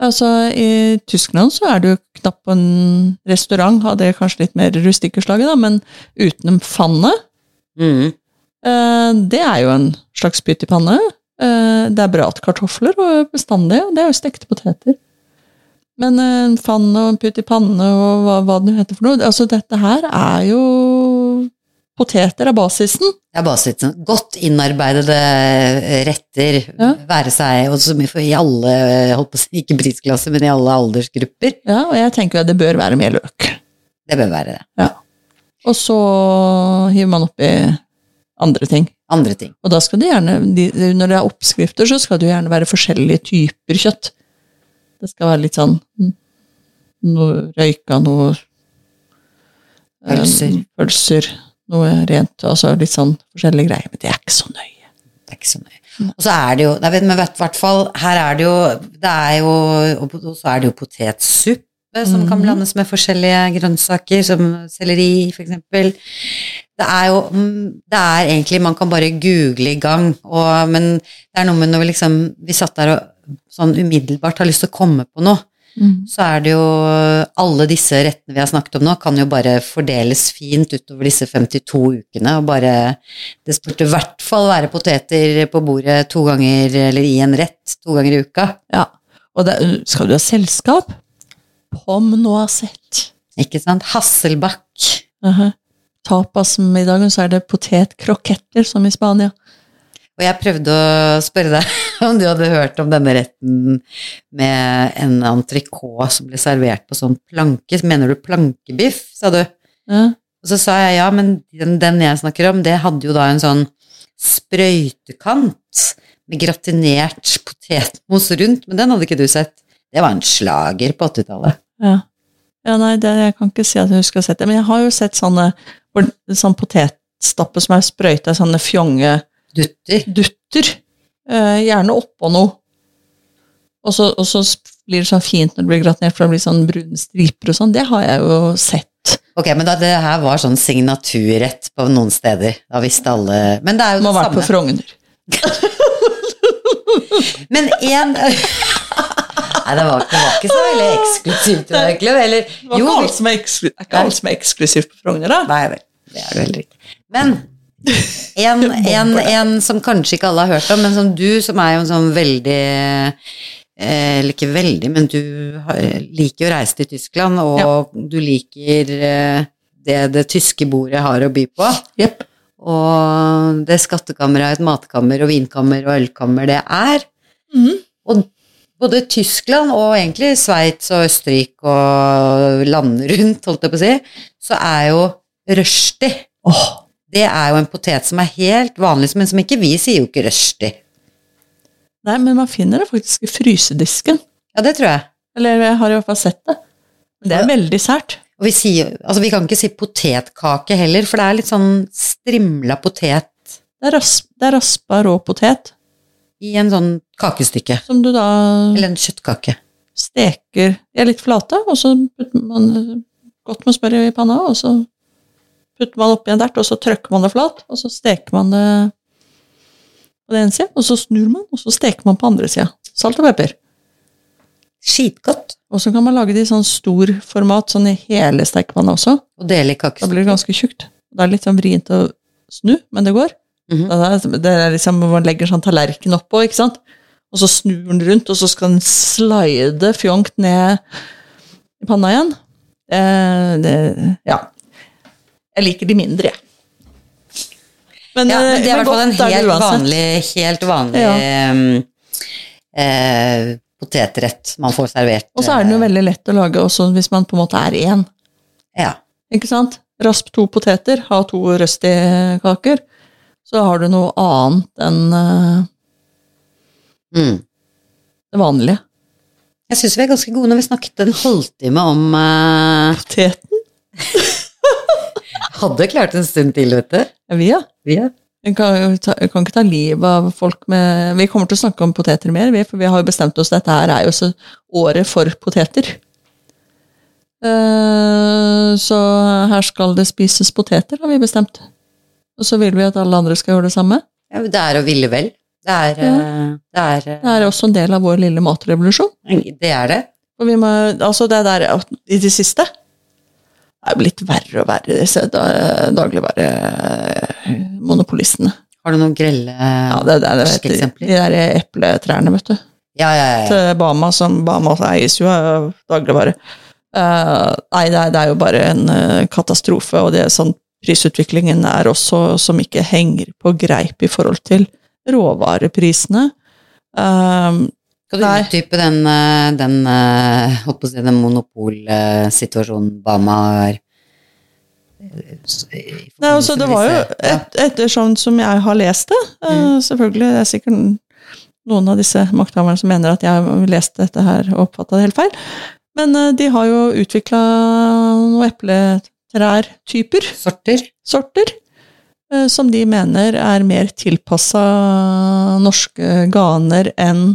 Speaker 2: Altså, I Tyskland så er det jo knapt på en restaurant, hadde jeg kanskje litt mer rustikkerslaget, da, men uten en fanne.
Speaker 1: Mm.
Speaker 2: Eh, Det er jo en slags pytt i panne. Eh, Det er bratkartofler og bestandig, og det er jo stekte poteter. Men eh, en fann og en putt i panne og hva, hva det heter for noe, altså dette her er jo Poteter er basisen.
Speaker 1: Er basisen. Godt innarbeidede retter,
Speaker 2: Ja.
Speaker 1: være seg og så mye for i alle, holdt på å si, ikke prisklasse, men i alle aldersgrupper.
Speaker 2: Ja, og jeg tenker at det bør være mer løk.
Speaker 1: Det bør være det. Ja.
Speaker 2: Og så hiver man oppi andre ting.
Speaker 1: Andre ting.
Speaker 2: Og da skal det gjerne, når det er oppskrifter, så skal det jo gjerne være forskjellige typer kjøtt. Det skal være litt sånn mm, noe røyka, noe eh,
Speaker 1: Pølser.
Speaker 2: pølser, noe rent, altså litt sånn forskjellige greier. Men det er ikke så nøye.
Speaker 1: Det er ikke så nøye. Og så er det jo nei, Men i hvert fall, her er det jo Det er jo Og så er det jo potetsuppe som kan
Speaker 2: Mhm.
Speaker 1: blandes med forskjellige grønnsaker, som selleri, for eksempel. Det er jo mm, Det er egentlig Man kan bare google i gang, og, men det er noe med når vi liksom Vi satt der og sånn umiddelbart har lyst til å komme på noe. så er det jo Alle disse rettene vi har snakket om nå, kan jo bare fordeles fint utover disse 52 ukene. Og bare Det burde i hvert fall være poteter på bordet to ganger, eller i en rett, to ganger i uka.
Speaker 2: Ja. Og det, skal du ha selskap? Pom noisette.
Speaker 1: Ikke sant? Hasselbakk.
Speaker 2: Uh Tapasmiddagen, så er det potetkroketter, som i Spania.
Speaker 1: Og jeg prøvde å spørre deg om du hadde hørt om denne retten med en entrecôte som ble servert på sånn planke. Mener du plankebiff, sa du?
Speaker 2: Ja.
Speaker 1: Og så sa jeg ja, men den, den jeg snakker om, det hadde jo da en sånn sprøytekant med gratinert potetmos rundt, men den hadde ikke du sett. Det var en slager på 80-tallet.
Speaker 2: Ja. ja, nei, det, jeg kan ikke si at jeg husker å ha sett det, men jeg har jo sett sånne sånn potetstappe som er sprøyta i sånne fjonge
Speaker 1: Dutter.
Speaker 2: dutter. Eh, gjerne oppå noe. Og så, og så blir det sånn fint når det blir gratinert, for det blir sånn brune striper og sånn. Det har jeg jo sett.
Speaker 1: Ok, men da det her var sånn signaturrett på noen steder. Da visste alle Men det er jo
Speaker 2: Må ha
Speaker 1: det
Speaker 2: vært på
Speaker 1: samme.
Speaker 2: Frogner.
Speaker 1: Men én Nei, det var, det var ikke så veldig eksklusivt, egentlig. Eller
Speaker 2: Det var ikke alt som er, eksklu er ikke alt som er eksklusivt på Frogner, da.
Speaker 1: Nei vel, det er det heller ikke. Men en, en, en som kanskje ikke alle har hørt om, men som du, som er jo en sånn veldig eh, Eller ikke veldig, men du liker å reise til Tyskland, og du liker eh, det det tyske bordet har å by på.
Speaker 2: Yep.
Speaker 1: Og det skattkammeret, et matkammer og vinkammer og ølkammer det er.
Speaker 2: Mm.
Speaker 1: Og både Tyskland og egentlig Sveits og Østerrike og landene rundt, holdt jeg på å si, så er jo rushtid.
Speaker 2: Åh,
Speaker 1: Det er jo en potet som er helt vanlig, men som ikke vi sier jo ikke røsti.
Speaker 2: Nei, men man finner det faktisk i frysedisken.
Speaker 1: Ja, det tror jeg.
Speaker 2: Eller jeg har i hvert fall sett det. Men det er veldig sært.
Speaker 1: Og vi, sier, altså vi kan ikke si potetkake heller, for det er litt sånn strimla potet
Speaker 2: Det er, rasp, det er raspa rå potet,
Speaker 1: i en sånn kakestykke.
Speaker 2: som du da
Speaker 1: Eller en kjøttkake.
Speaker 2: steker De er litt flate, og så putter man godt med smør i panna, og så putter man oppi en dert, og så trykker man det flat, og så steker man det på den ene sida, og så snur man, og så steker man på andre sida. Salt og pepper.
Speaker 1: Skitgodt.
Speaker 2: Og så kan man lage det i sånn stor format, sånn i hele stekepanna også.
Speaker 1: Og dele i
Speaker 2: Da blir det ganske tjukt. Det er litt sånn vrient å snu, men det går. Mm er, det er liksom Man legger sånn tallerken oppå, ikke sant? Og så snur den rundt, og så skal den slide fjongt ned i panna igjen. Eh, det, ja. Jeg liker de mindre, jeg. Men,
Speaker 1: Ja, men
Speaker 2: eh,
Speaker 1: det er i hvert fall en helt vanlig, helt vanlig
Speaker 2: Ja.
Speaker 1: em, eh, potetrett man får servert.
Speaker 2: Og så er den jo veldig lett å lage også hvis man på en måte er én.
Speaker 1: eh, Ja.
Speaker 2: Ikke sant? Rasp to poteter, ha to røsti-kaker. Så har du noe annet enn uh,
Speaker 1: Mm.
Speaker 2: det vanlige.
Speaker 1: Jeg syns vi er ganske gode når vi snakket en halvtime om uh,
Speaker 2: Poteten?
Speaker 1: Hadde klart en stund til, vet du.
Speaker 2: Vi, ja.
Speaker 1: Vi ja.
Speaker 2: Vi kan, ta, vi kan ikke ta livet av folk med Vi kommer til å snakke om poteter mer, vi, for vi har jo bestemt oss dette her er jo også året for poteter. Uh, så her skal det spises poteter, har vi bestemt. Og så vil vi at alle andre skal gjøre det samme.
Speaker 1: Ja, Det er å ville vel. Det er,
Speaker 2: Ja.
Speaker 1: eh, det, er
Speaker 2: Det er også en del av vår lille matrevolusjon.
Speaker 1: eh, det er det.
Speaker 2: Og vi må, altså det der i det siste blitt verre og verre, disse da- dagligvaremonopolistene.
Speaker 1: Har du noen grelle
Speaker 2: Ja, det, det, det, de
Speaker 1: eksempler?
Speaker 2: der epletrærne, vet du.
Speaker 1: Ja, ja, ja.
Speaker 2: Til Bama, som Bama eies jo av dagligvare. Uh, nei, det er, det er jo bare en eh, katastrofe, og det er sånn prisutviklingen er også som ikke henger på greip i forhold til råvareprisene. Um,
Speaker 1: Skal du
Speaker 2: Nei.
Speaker 1: utdype den, eh, den, eh, holdt på å si, den monopolsituasjonen Bama har? Eh,
Speaker 2: Nei, altså Det var jo et, etter sånn som jeg har lest det. mm. selvfølgelig, det er sikkert noen av disse makthaverne som mener at jeg har lest dette her og oppfatta det helt feil. Men eh, de har jo utvikla noen epletrær-typer.
Speaker 1: Sorter?
Speaker 2: sorter, eh, som de mener er mer tilpassa norske ganer enn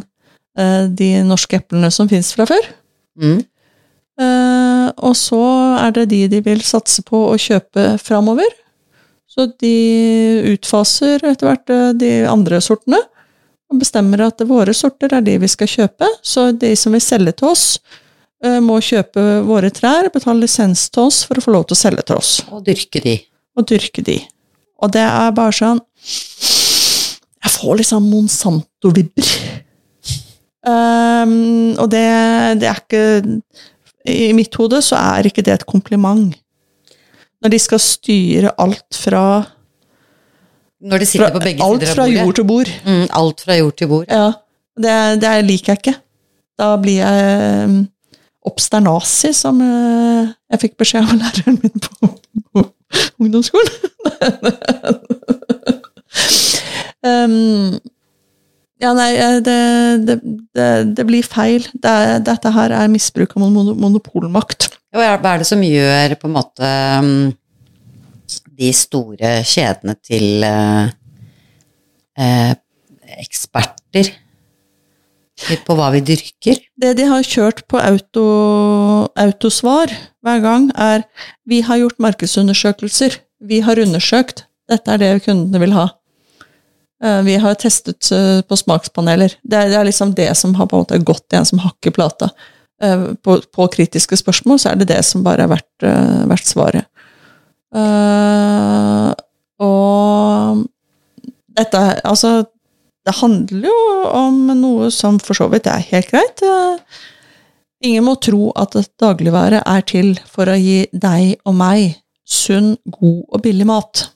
Speaker 2: eh, de norske eplene som fins fra før.
Speaker 1: Mm.
Speaker 2: Eh, og så er det de de vil satse på å kjøpe framover. Så de utfaser etter hvert eh, de andre sortene, og bestemmer at våre sorter er de vi skal kjøpe. Så de som vil selge til oss, eh, må kjøpe våre trær, betale lisens til oss for å få lov til å selge til oss,
Speaker 1: Og dyrke de.
Speaker 2: og dyrke de. Og det er bare sånn Jeg får sånn Monsanto-vibber. Um, og det, det er ikke I mitt hode så er ikke det et kompliment. Når de skal styre alt fra,
Speaker 1: Når de
Speaker 2: fra
Speaker 1: på begge
Speaker 2: Alt
Speaker 1: sider av
Speaker 2: fra jord til bord.
Speaker 1: Mm, alt fra jord til bord.
Speaker 2: Ja. Det, det liker jeg ikke. Da blir jeg um, obsternasi, som uh, jeg fikk beskjed av læreren min på, på ungdomsskolen. um, ja, nei, eh, det, det, det, det blir feil. Det, er- dette her er misbruk av monopolmakt.
Speaker 1: Hva er- er det som gjør på en måte mm, de store kjedene til eh, eh, eksperter på hva vi dyrker?
Speaker 2: Det de har kjørt på auto, autosvar hver gang, er vi har gjort markedsundersøkelser. Vi har undersøkt. Dette er det kundene vil ha. Eh, Vi har testet eh, på smakspaneler. Det er, det er liksom det som har på en måte gått igjen som hakk i plata. Eh, På, på kritiske spørsmål så er det det som bare har vært, vært svaret. Uh, og dette Altså, det handler jo om noe som for så vidt er helt greit. Ingen må tro at et dagligvare er til for å gi deg og meg sunn, god og billig mat.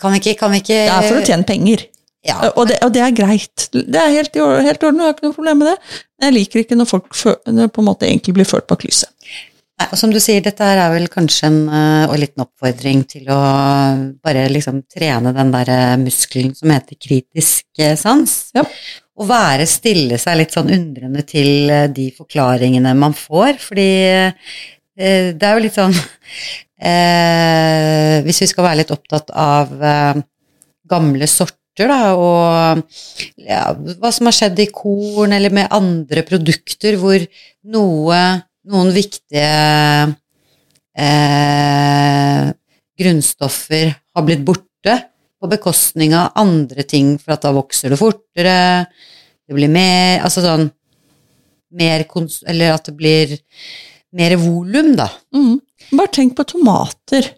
Speaker 1: Kan vi ikke, kan vi ikke
Speaker 2: Det er for å tjene penger.
Speaker 1: Ja,
Speaker 2: Og det, og det er greit. Det er helt i or- orden, jeg har ikke noe problem med det. Men jeg liker ikke når folk på en måte egentlig blir ført bak lyset.
Speaker 1: Nei, og som du sier, dette her er vel kanskje en eh, og liten oppfordring til å bare liksom trene den der eh, muskelen som heter kritisk eh, sans.
Speaker 2: Ja.
Speaker 1: Og være stille seg litt sånn undrende til eh, de forklaringene man får, fordi eh, det er jo litt sånn eh, Hvis vi skal være litt opptatt av eh, gamle sorter, da, og ja, hva som har skjedd i korn eller med andre produkter hvor noe noen viktige eh, grunnstoffer har blitt borte på bekostning av andre ting, for at da vokser det fortere, det blir mer Altså sånn mer kons... Eller at det blir mer volum, da.
Speaker 2: Mm. Bare tenk på tomater.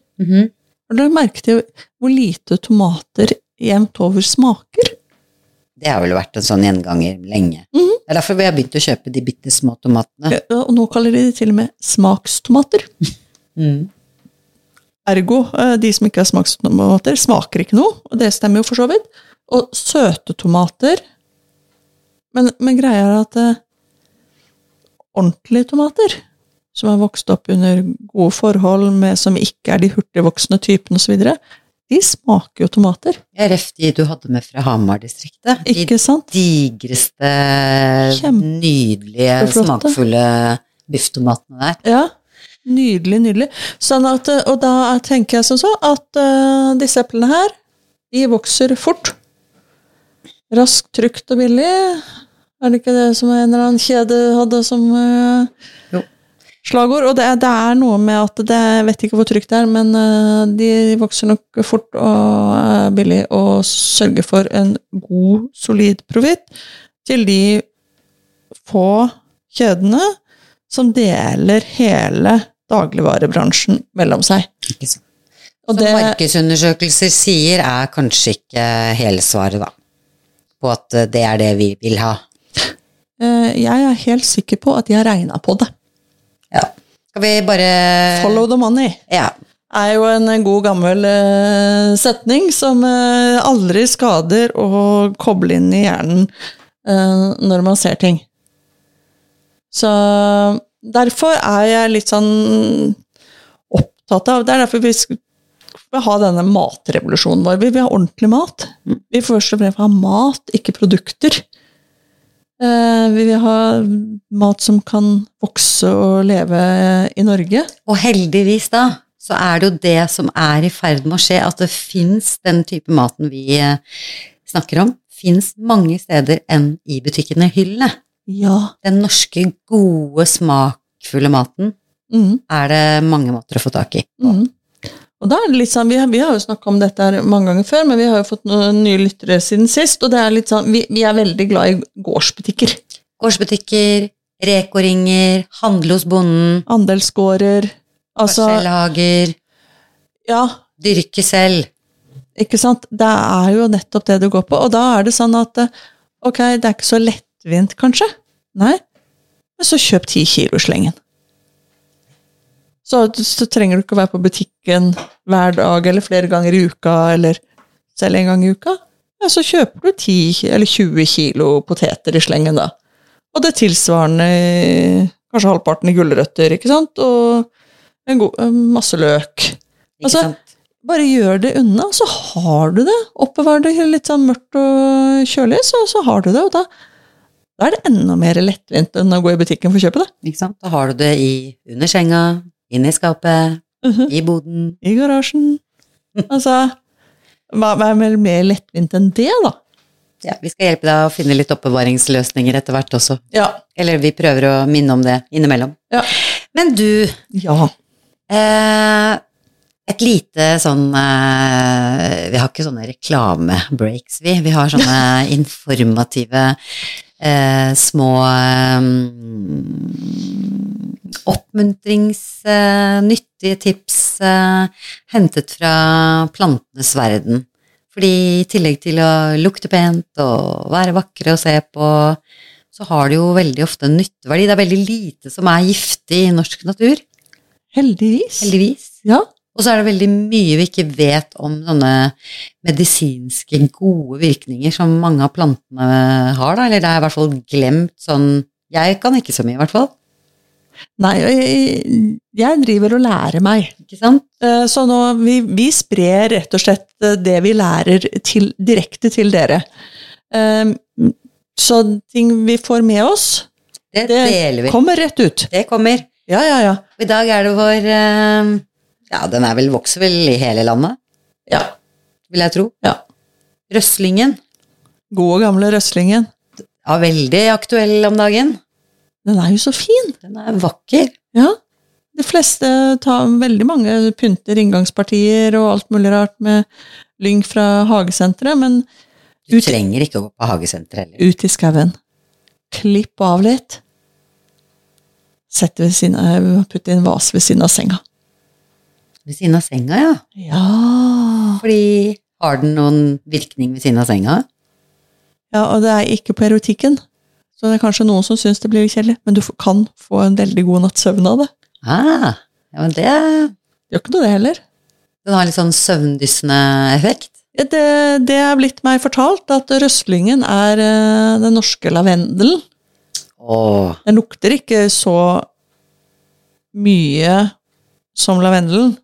Speaker 2: Har dere merket hvor lite tomater jevnt over smaker?
Speaker 1: Det har vel vært en sånn gjenganger lenge.
Speaker 2: Mhm.
Speaker 1: Det er derfor vi har begynt å kjøpe de bitte små tomatene.
Speaker 2: Ja, Og nå kaller de det til og med smakstomater.
Speaker 1: Mm.
Speaker 2: Ergo, eh, de som ikke har smakstomater, smaker ikke noe, og det stemmer jo for så vidt. Og søte tomater Men, men greia er at eh, ordentlige tomater, som har vokst opp under gode forhold, med, som ikke er de hurtigvoksende typene osv., de smaker jo tomater.
Speaker 1: R.F. Ref de du hadde med fra Hamar-distriktet.
Speaker 2: Ikke sant?
Speaker 1: De digreste,
Speaker 2: Kjempe-
Speaker 1: nydelige,
Speaker 2: flotte.
Speaker 1: smakfulle bifftomatene der.
Speaker 2: Ja, nydelig, nydelig. Sånn at, og da tenker jeg som så at uh, disse eplene her, de vokser fort. Raskt, trygt og billig. Er det ikke det som en eller annen kjede hadde som uh,
Speaker 1: Jo.
Speaker 2: Slagord? Og det, det er noe med at det, jeg vet ikke hvor trygt det er, men uh, de vokser nok fort og er billig og sørger for en god, solid profitt til de få kjedene som deler hele dagligvarebransjen mellom seg.
Speaker 1: Ikke sant?
Speaker 2: Og
Speaker 1: Som markedsundersøkelser sier, er kanskje ikke hele svaret, da. På at det er det vi vil ha.
Speaker 2: eh, jeg er helt sikker på at de har regna på det.
Speaker 1: Ja. Skal vi bare
Speaker 2: Follow the money
Speaker 1: Ja.
Speaker 2: er jo en god gammel uh, setning som uh, aldri skader å koble inn i hjernen uh, når man ser ting. Så derfor er jeg litt sånn opptatt av Det er derfor vi skal ha denne matrevolusjonen vår. Vi vil ha ordentlig mat. Vi vil først og fremst ha mat, ikke produkter. Eh, Vi vil ha mat som kan vokse og leve i Norge.
Speaker 1: Og heldigvis da, så er det jo det som er i ferd med å skje, at det fins den type maten vi eh, snakker om, fins mange steder enn i butikkene hyllene.
Speaker 2: Ja.
Speaker 1: Den norske, gode, smakfulle maten
Speaker 2: Mm.
Speaker 1: er det mange måter å få tak i.
Speaker 2: Mm. Og da er det litt sånn, vi har, vi har jo snakka om dette her mange ganger før, men vi har jo fått noen nye lyttere siden sist, og det er litt sånn, vi, vi er veldig glad i gårdsbutikker.
Speaker 1: Gårdsbutikker, rekoringer, handle hos bonden,
Speaker 2: Andelsgårder. Altså,
Speaker 1: parsellhager,
Speaker 2: ja,
Speaker 1: dyrke selv.
Speaker 2: ikke sant. Det er jo nettopp det du går på, og da er det sånn at ok, det er ikke så lettvint, kanskje. Nei, men så kjøp ti kilo slengen. Så, så trenger du ikke å være på butikken hver dag eller flere ganger i uka, eller selv en gang i uka. Ja, så kjøper du 10 eller 20 kilo poteter i slengen, da. Og det tilsvarende kanskje halvparten i gulrøtter, ikke sant? Og en god, masse løk. Altså. Bare gjør det unna, så har du det. Oppbevar det litt sånn mørkt og kjølig, så, så har du det. Og da, da er det enda mer lettvint enn å gå i butikken for å kjøpe det.
Speaker 1: Ikke sant? Da har du det i, under senga, inne i skapet,
Speaker 2: Mhm.
Speaker 1: i boden.
Speaker 2: I garasjen. Altså, hva hva er vel mer lettvint enn det, da?
Speaker 1: Ja, vi skal hjelpe deg å finne litt oppbevaringsløsninger etter hvert også.
Speaker 2: Ja.
Speaker 1: Eller vi prøver å minne om det innimellom.
Speaker 2: Ja.
Speaker 1: Men du,
Speaker 2: ja.
Speaker 1: eh, et lite sånn eh, Vi har ikke sånne reklamebreaks, vi. Vi har sånne informative eh, små eh, oppmuntrings, eh, nyttige tips eh, hentet fra plantenes verden. Fordi i tillegg til å lukte pent og være vakre å se på, så har det jo veldig ofte en nytteverdi. Det er veldig lite som er giftig i norsk natur,
Speaker 2: Heldigvis.
Speaker 1: heldigvis.
Speaker 2: Ja.
Speaker 1: Og så er det veldig mye vi ikke vet om sånne medisinske, gode virkninger som mange av plantene har, da. Eller det er i hvert fall glemt sånn Jeg kan ikke så mye, i hvert fall.
Speaker 2: Nei, jeg, driver og lærer meg.
Speaker 1: Ikke sant?
Speaker 2: Eh, Så nå, vi, vi sprer rett og slett eh, det vi lærer til, direkte til dere. Eh, Så ting vi får med oss,
Speaker 1: Det,
Speaker 2: det kommer rett ut.
Speaker 1: Det kommer.
Speaker 2: Ja, ja, ja.
Speaker 1: I dag er det vår eh, Ja, den er vel, vokser vel i hele landet,
Speaker 2: ja.
Speaker 1: vil jeg tro.
Speaker 2: Ja.
Speaker 1: Røslingen.
Speaker 2: Gode, gamle røslingen.
Speaker 1: Ja, veldig aktuell om dagen.
Speaker 2: Den er jo så fin.
Speaker 1: Den er vakker.
Speaker 2: Ja. De fleste tar veldig mange pynter inngangspartier og alt mulig rart med lyng fra hagesenteret, men
Speaker 1: Du
Speaker 2: Ut-
Speaker 1: trenger ikke å gå på hagesenteret heller.
Speaker 2: ut i skauen. Klipp av litt. Sett ved siden av, putt i en vase ved siden av senga.
Speaker 1: Ved siden av senga, ja.
Speaker 2: Ja.
Speaker 1: Fordi har den noen virkning ved siden av senga?
Speaker 2: ja, og det er ikke på erotikken. Så det er kanskje noen som syns det blir kjedelig, men du kan få en veldig god natts søvn av det.
Speaker 1: Ah, ja, men det
Speaker 2: Gjør ikke noe det heller.
Speaker 1: Den har litt sånn søvndyssende effekt.
Speaker 2: Det, det er blitt meg fortalt at røstlingen er eh, den norske lavendelen.
Speaker 1: Åh,
Speaker 2: Den lukter ikke så mye som lavendelen.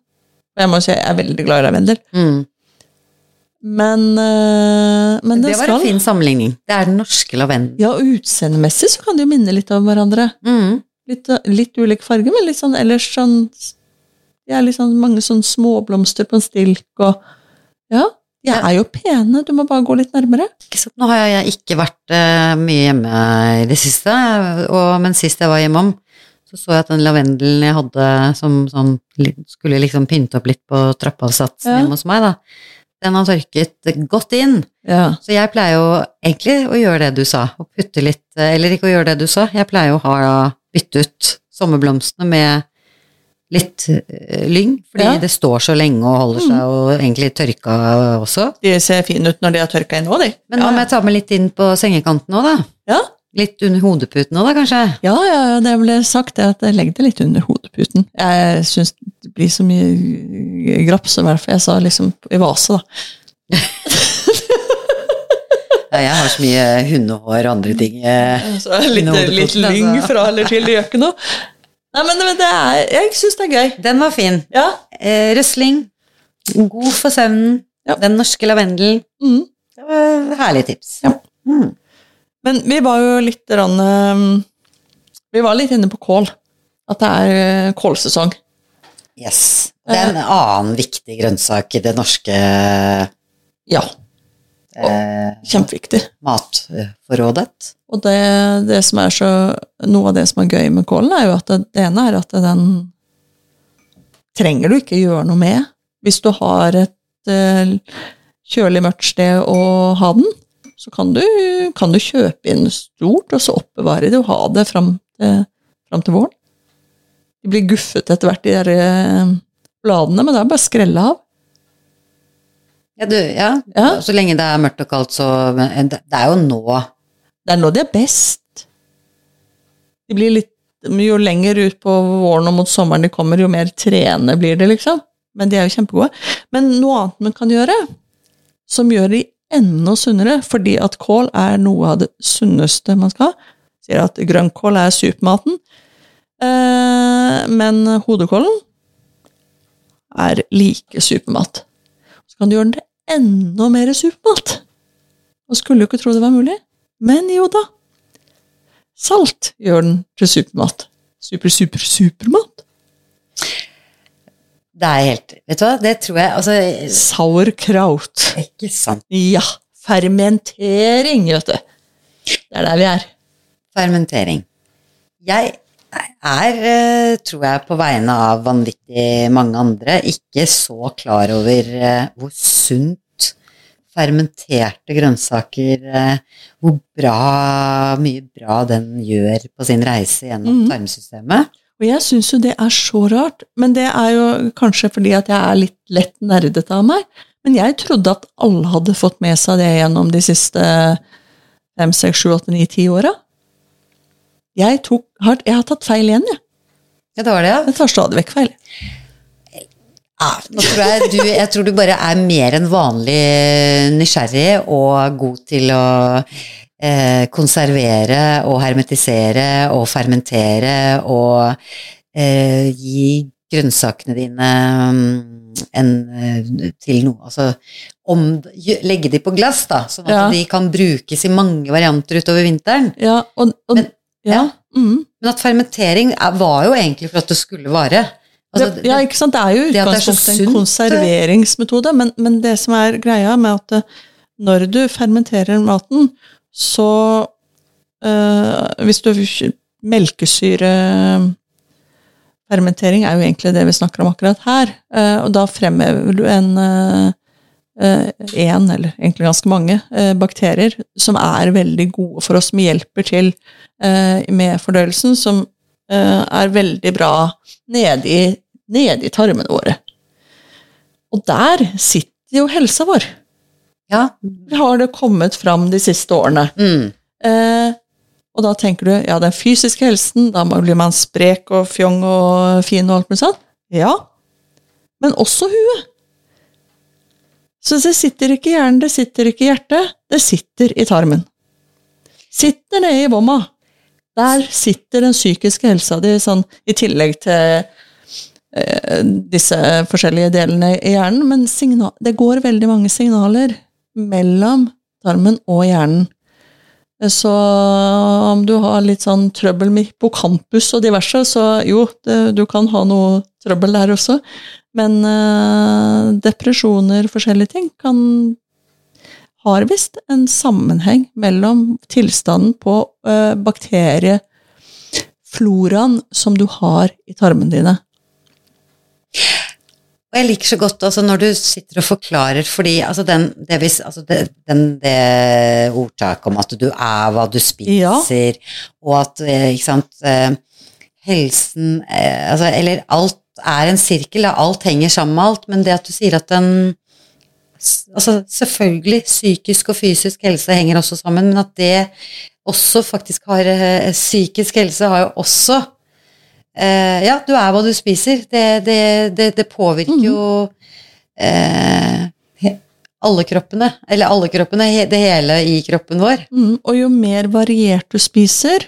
Speaker 2: Jeg må si jeg er veldig glad i lavendel.
Speaker 1: mm.
Speaker 2: Men, eh, men
Speaker 1: Det
Speaker 2: det
Speaker 1: var
Speaker 2: skal
Speaker 1: en fin sammenligning. Det er den norske lavendelen.
Speaker 2: Ja, utseendemessig så kan de jo minne litt om hverandre.
Speaker 1: Mm.
Speaker 2: Litt, litt ulik farge, men litt sånn ellers sånn Det er litt sånn mange sånn småblomster på en stilk og Ja, de
Speaker 1: Ja.
Speaker 2: er jo pene, du må bare gå litt nærmere.
Speaker 1: Nå har jeg ikke vært uh, mye hjemme i det siste, og, men sist jeg var hjemom, så så jeg at den lavendelen jeg hadde som sånn, skulle liksom pynte opp litt på trappeavsatsen
Speaker 2: Ja.
Speaker 1: hjemme hos meg, da, den har tørket godt inn.
Speaker 2: Ja.
Speaker 1: Så jeg pleier jo egentlig å gjøre det du sa, å putte litt, eh, eller ikke å gjøre det du sa, jeg pleier jo å ha bytte ut sommerblomstene med litt eh, lyng, fordi
Speaker 2: Ja.
Speaker 1: det står så lenge og holder seg, og egentlig tørka også.
Speaker 2: De ser fine ut når de har tørka inn nå, de.
Speaker 1: Men
Speaker 2: ja,
Speaker 1: hva med å ta med litt inn på sengekanten òg, da?
Speaker 2: ja.
Speaker 1: Litt under hodeputen òg, da, kanskje?
Speaker 2: Ja, ja, ja, det ble sagt det at jeg legger det litt under hodeputen. Jeg syns det blir så mye graps, og derfor jeg sa liksom i vase, da.
Speaker 1: Ja, jeg har så mye hundehår og andre ting. eh.
Speaker 2: Så litt,
Speaker 1: Under hodepoten,
Speaker 2: litt lyng
Speaker 1: altså.
Speaker 2: fra eller til, det gjør ikke noe. Nei, men det er, jeg syns det er gøy.
Speaker 1: Den var fin.
Speaker 2: Ja.
Speaker 1: Eh, røsling. God for søvnen.
Speaker 2: Ja.
Speaker 1: Den norske lavendelen.
Speaker 2: Mm.
Speaker 1: Det var et herlig tips.
Speaker 2: Ja.
Speaker 1: Mm.
Speaker 2: Men vi var jo litt rann, um, Vi var litt inne på kål. At det er uh, kålsesong.
Speaker 1: Yes. Det er en annen viktig grønnsak i det norske
Speaker 2: Ja,
Speaker 1: eh,
Speaker 2: kjempeviktig.
Speaker 1: matforrådet.
Speaker 2: Og det, det som er så Noe av det som er gøy med kålen, er jo at det, det ene er at den trenger du ikke gjøre noe med. Hvis du har et eh, kjølig, mørkt sted å ha den, så kan du, kan du kjøpe inn stort, og så oppbevare det og ha det fram til, fram til våren. De blir guffet etter hvert, de der eh, bladene, men det er bare å skrelle av.
Speaker 1: Ja, du, ja.
Speaker 2: Ja.
Speaker 1: Så lenge det er mørkt og kaldt, så det er jo nå
Speaker 2: Det er nå de er best. De blir litt Jo lenger ut på våren og mot sommeren de kommer, jo mer trene blir det, liksom. Men de er jo kjempegode. Men noe annet man kan gjøre, som gjør de enda sunnere, fordi at kål er noe av det sunneste man skal ha. Sier at grønnkål er supermaten, eh, men hodekålen er like supermat. Så kan du gjøre den til enda mer supermat. Og skulle jo ikke tro det var mulig. Men jo da. Salt gjør den til supermat. Super, super, supermat.
Speaker 1: Det er helt Vet du hva, det tror jeg Altså,
Speaker 2: Sauerkraut.
Speaker 1: ikke sant.
Speaker 2: Ja. Fermentering, vet du. Det er der vi er.
Speaker 1: Fermentering. Jeg er, eh, tror jeg, på vegne av vanvittig mange andre, ikke så klar over eh, hvor sunt fermenterte grønnsaker eh, Hvor bra, mye bra den gjør på sin reise gjennom
Speaker 2: mm.
Speaker 1: tarmsystemet.
Speaker 2: Og jeg syns jo det er så rart, men det er jo kanskje fordi at jeg er litt lett nerdete av meg. Men jeg trodde at alle hadde fått med seg det gjennom de siste fem, seks, sju, åtte, ni, ti åra. Jeg, tok, jeg har tatt feil igjen, jeg.
Speaker 1: Ja, det var det, ja.
Speaker 2: Jeg tar stadig vekk feil.
Speaker 1: Ja, nå tror jeg, du, jeg tror du bare er mer enn vanlig nysgjerrig og god til å eh, konservere og hermetisere og fermentere og eh, gi grønnsakene dine mm, en, eh, til noe Altså om, legge de på glass, da, sånn at
Speaker 2: Ja.
Speaker 1: de kan brukes i mange varianter utover vinteren.
Speaker 2: Ja, og, og
Speaker 1: Men-
Speaker 2: ja. Mm.
Speaker 1: Men at fermentering er, var jo egentlig for at det skulle vare. Altså,
Speaker 2: det, ja, ikke sant? Det er jo utgangspunktet en
Speaker 1: sunt,
Speaker 2: konserveringsmetode, men, men det som er greia med at eh, når du fermenterer maten, så eh, Hvis du Melkesyrefermentering er jo egentlig det vi snakker om akkurat her, eh, og da fremhever du en eh, en, eller egentlig ganske mange, eh, bakterier som er veldig gode for oss, som hjelper til eh, med fordøyelsen, som eh, er veldig bra nede i, nede i tarmene våre. Og der sitter jo helsa vår.
Speaker 1: Ja.
Speaker 2: Har det kommet fram de siste årene.
Speaker 1: Mm.
Speaker 2: Eh, og da tenker du ja, den fysiske helsen, da blir man sprek og fjong og fin og alt mulig sånn. Ja, men også huet. Så det sitter ikke i hjernen, det sitter ikke i hjertet, det sitter i tarmen. Sitter nede i vomma. Der sitter den psykiske helsa di, sånn i tillegg til eh, disse forskjellige delene i hjernen. Men signal, det går veldig mange signaler mellom tarmen og hjernen. Så om du har litt sånn trøbbel med hippocampus og diverse, så jo, det, du kan ha noe trøbbel der også. Men eh, depresjoner, forskjellige ting, kan har visst en sammenheng mellom tilstanden på eh, bakteriefloraen som du har i tarmene dine.
Speaker 1: Og jeg liker så godt altså, når du sitter og forklarer, fordi altså, den, det, vis, altså, det, den, det ordtaket om at du er hva du spiser, og at eh, ikke sant eh, Helsen eh, altså, Eller alt er en sirkel, alt henger sammen med alt, men det at du sier at den altså Selvfølgelig, psykisk og fysisk helse henger også sammen, men at det også faktisk har Psykisk helse har jo også eh, Ja, du er hva du spiser. Det, det, det, det påvirker mm. jo eh, alle kroppene, eller alle kroppene, det hele i kroppen vår.
Speaker 2: Mm, og jo mer variert du spiser,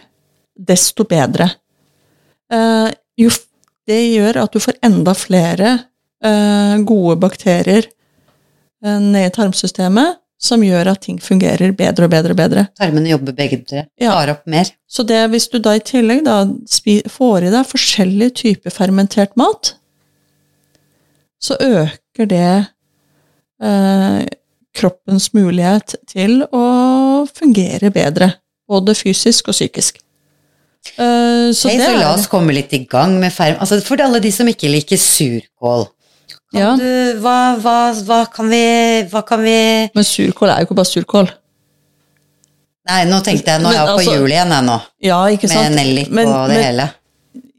Speaker 2: desto bedre. Eh, jo, det gjør at du får enda flere eh, gode bakterier eh, ned i tarmsystemet, som gjør at ting fungerer bedre og bedre og bedre.
Speaker 1: Tarmene jobber begge tre, tar opp mer.
Speaker 2: Så det, hvis du da i tillegg da får i deg forskjellige typer fermentert mat, så øker det eh, kroppens mulighet til å fungere bedre. Både fysisk og psykisk.
Speaker 1: Uh, så, hey, så la oss komme litt i gang med ferm... Altså, for alle de som ikke liker surkål, ja. Du, hva, hva, hva, kan vi, hva kan vi
Speaker 2: Men surkål er jo ikke bare surkål.
Speaker 1: Nei, nå tenkte jeg Nå er jeg på altså, jul igjen, jeg nå.
Speaker 2: Ja, ikke sant?
Speaker 1: Med nellik og det men, hele.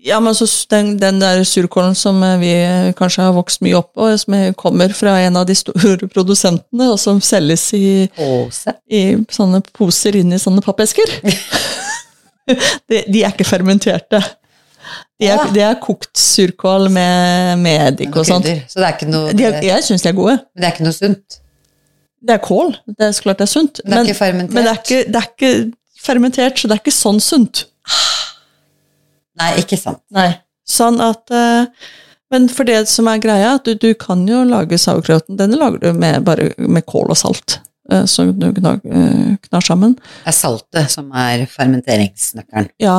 Speaker 2: Ja, men så den, den, der surkålen som eh, vi kanskje har vokst mye opp på, som kommer fra en av de store produsentene, og som selges i, i sånne poser inni sånne pappesker de, de er ikke fermenterte. De er, de er kokt surkål med, med eddik og sånt.
Speaker 1: Så det er ikke noe
Speaker 2: de er, Jeg syns de er gode.
Speaker 1: Men det er ikke noe sunt?
Speaker 2: Det er kål. Det er så klart det er sunt.
Speaker 1: Men det er ikke fermentert?
Speaker 2: Men det er ikke, det er ikke fermentert, så det er ikke sånn sunt.
Speaker 1: Nei, ikke sant.
Speaker 2: Nei. Sånn at uh, Men for det som er greia, at du, du kan jo lage sauerkrauten. Denne lager du med, bare med kål og salt. Uh, som du uh, knar sammen.
Speaker 1: Det er saltet som er fermenteringsnøkkelen?
Speaker 2: Ja.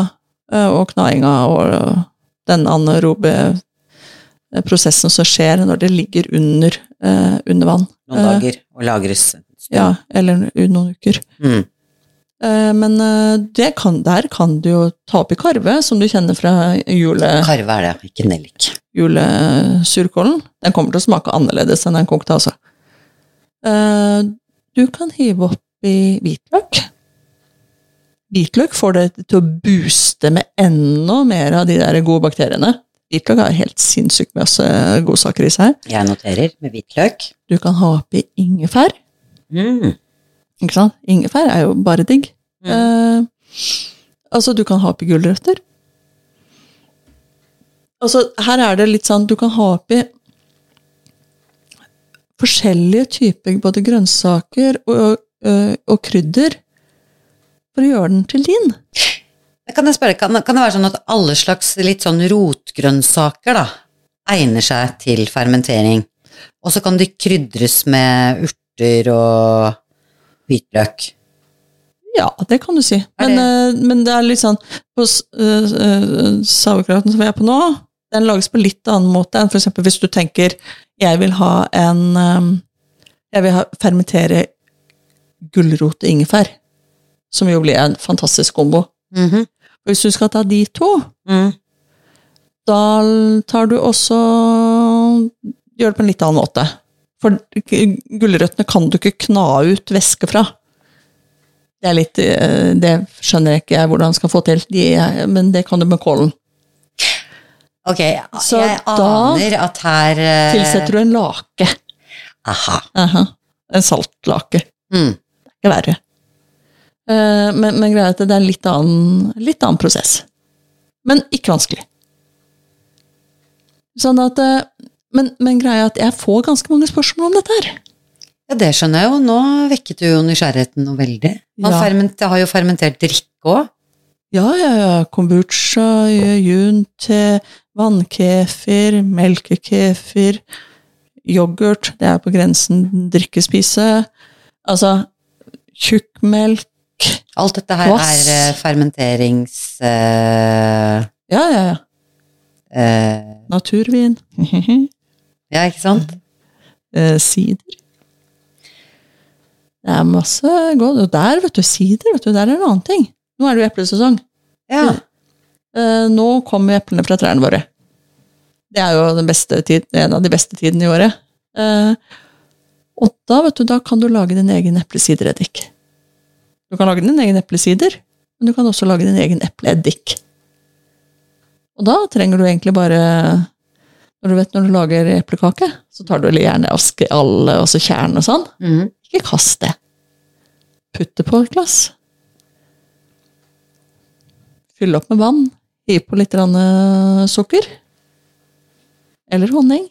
Speaker 2: Eh, og knainga og den anaerobe eh, prosessen som skjer når det ligger under, eh, under vann.
Speaker 1: Noen dager og lagres.
Speaker 2: Ja, eller noen uker. Mm. Men kan, der kan du jo ta opp i karve, som du kjenner fra jule...
Speaker 1: Karve er det, ikke nellik.
Speaker 2: Julesurkålen. Den kommer til å smake annerledes enn den kokte, altså. Du kan hive oppi hvitløk. Hvitløk får det til å booste med enda mer av de der gode bakteriene. Hvitløk har helt sinnssykt masse godsaker i seg.
Speaker 1: Jeg noterer med hvitløk.
Speaker 2: Du kan ha oppi ingefær.
Speaker 1: Mm.
Speaker 2: Ikke sant? Ingefær er jo bare digg. Mm. Eh, altså, du kan ha oppi gulrøtter. Altså, her er det litt sånn Du kan ha oppi forskjellige typer både grønnsaker og, og, og krydder for å gjøre den til din.
Speaker 1: Kan jeg spørre, kan, kan det være sånn at alle slags litt sånn rotgrønnsaker da, egner seg til fermentering, og så kan de krydres med urter og hvitløk?
Speaker 2: Ja, det kan du si. Men det, uh, men det er litt sånn På uh, uh, sauerkrauten som vi er på nå, den lages på litt annen måte enn f.eks. hvis du tenker jeg vil ha en um, Jeg vil ha, fermentere gulrot og ingefær som jo blir en fantastisk kombo.
Speaker 1: Mm -hmm.
Speaker 2: Hvis du skal ta de to,
Speaker 1: mm.
Speaker 2: da tar du også Gjør det på en litt annen måte. For gulrøttene kan du ikke kna ut væske fra. Det er litt eh, Det skjønner jeg ikke hvordan jeg skal få til, de, men det kan du med kålen.
Speaker 1: Ok, Så jeg aner at her
Speaker 2: uh... tilsetter du en lake.
Speaker 1: Aha.
Speaker 2: Aha. En saltlake.
Speaker 1: Mm.
Speaker 2: Det er ikke verre. Eh, men, men greia er at det er en litt annen, litt annen prosess. Men ikke vanskelig. Sånn at eh, men, men greia er at jeg får ganske mange spørsmål om dette her.
Speaker 1: Ja, det skjønner jeg jo. Nå vekket du jo nysgjerrigheten noe veldig. Man
Speaker 2: Ja.
Speaker 1: har jo fermentert drikke òg.
Speaker 2: Ja, ja, ja. Kombucha, junte, vannkefir, melkekefir, yoghurt, det er på grensen drikkespise. Altså, tjukkmelk
Speaker 1: Alt dette her
Speaker 2: Kvass.
Speaker 1: er eh, fermenterings... Uh,
Speaker 2: Ja, ja, ja.
Speaker 1: Uh,
Speaker 2: Naturvin.
Speaker 1: ja, ikke sant?
Speaker 2: Uh, Sider. Det er masse godt. Og der, vet du, sider, vet du, der er en annen ting. Nå er det jo eplesesong.
Speaker 1: Ja.
Speaker 2: Nå kommer eplene fra trærne våre. Det er jo den beste tid, en av de beste tidene i året. Og da, vet du, da kan du lage din egen eplesidereddik. Du kan lage din egen eplesider, men du kan også lage din egen epleeddik. Og da trenger du egentlig bare Når du vet når du lager eplekake, så tar du gjerne av alle, og så kjernen og sånn.
Speaker 1: Mm.
Speaker 2: Ikke kast det. Putt det på et glass. Fyll opp med vann. Gi på litt eh, sukker. Eller honning.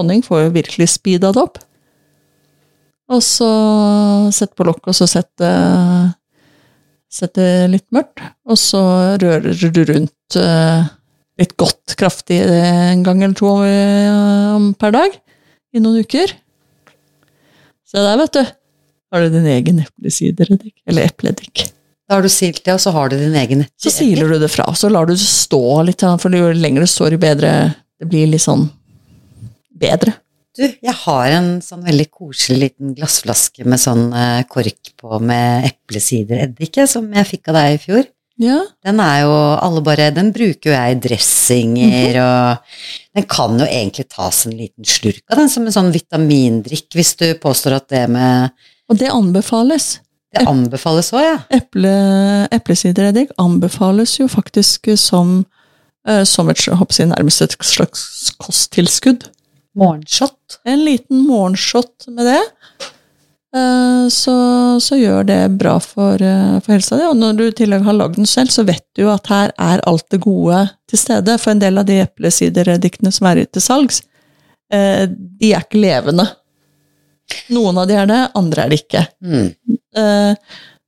Speaker 2: Honning får jo virkelig speeda det opp. Og så sett på lokk, og så sett det litt mørkt. Og så rører du rundt eh, litt godt kraftig en gang eller to eh, per dag i noen uker. Se der, vet du. Har du din egen eplesidereddik. Eller epleeddik.
Speaker 1: Da har du silt det, og så har du din egen
Speaker 2: Så siler du det fra, og så lar du det stå litt, for jo lenger det står, jo bedre Det blir litt sånn bedre.
Speaker 1: Du, jeg har en sånn veldig koselig liten glassflaske med sånn eh, kork på med eplesidereddik, som jeg fikk av deg i fjor.
Speaker 2: Ja.
Speaker 1: Den er jo alle bare Den bruker jo jeg i dressinger, og den kan jo egentlig tas en liten slurk av den som en sånn vitamindrikk, hvis du påstår at det med
Speaker 2: Og det anbefales.
Speaker 1: Det anbefales òg, ja.
Speaker 2: Eple, eplesidereddik anbefales jo faktisk som, eh, som et, håper jeg, nærmest et slags kosttilskudd.
Speaker 1: Morgenshot.
Speaker 2: En liten morgenshot med det, eh, så, så gjør det bra for, eh, for helsa di. Og når du i tillegg har lagd den selv, så vet du jo at her er alt det gode til stede. For en del av de eplesiderediktene som er til salgs, eh, de er ikke levende. Noen av de er det, andre er det ikke.
Speaker 1: Mm.
Speaker 2: Eh,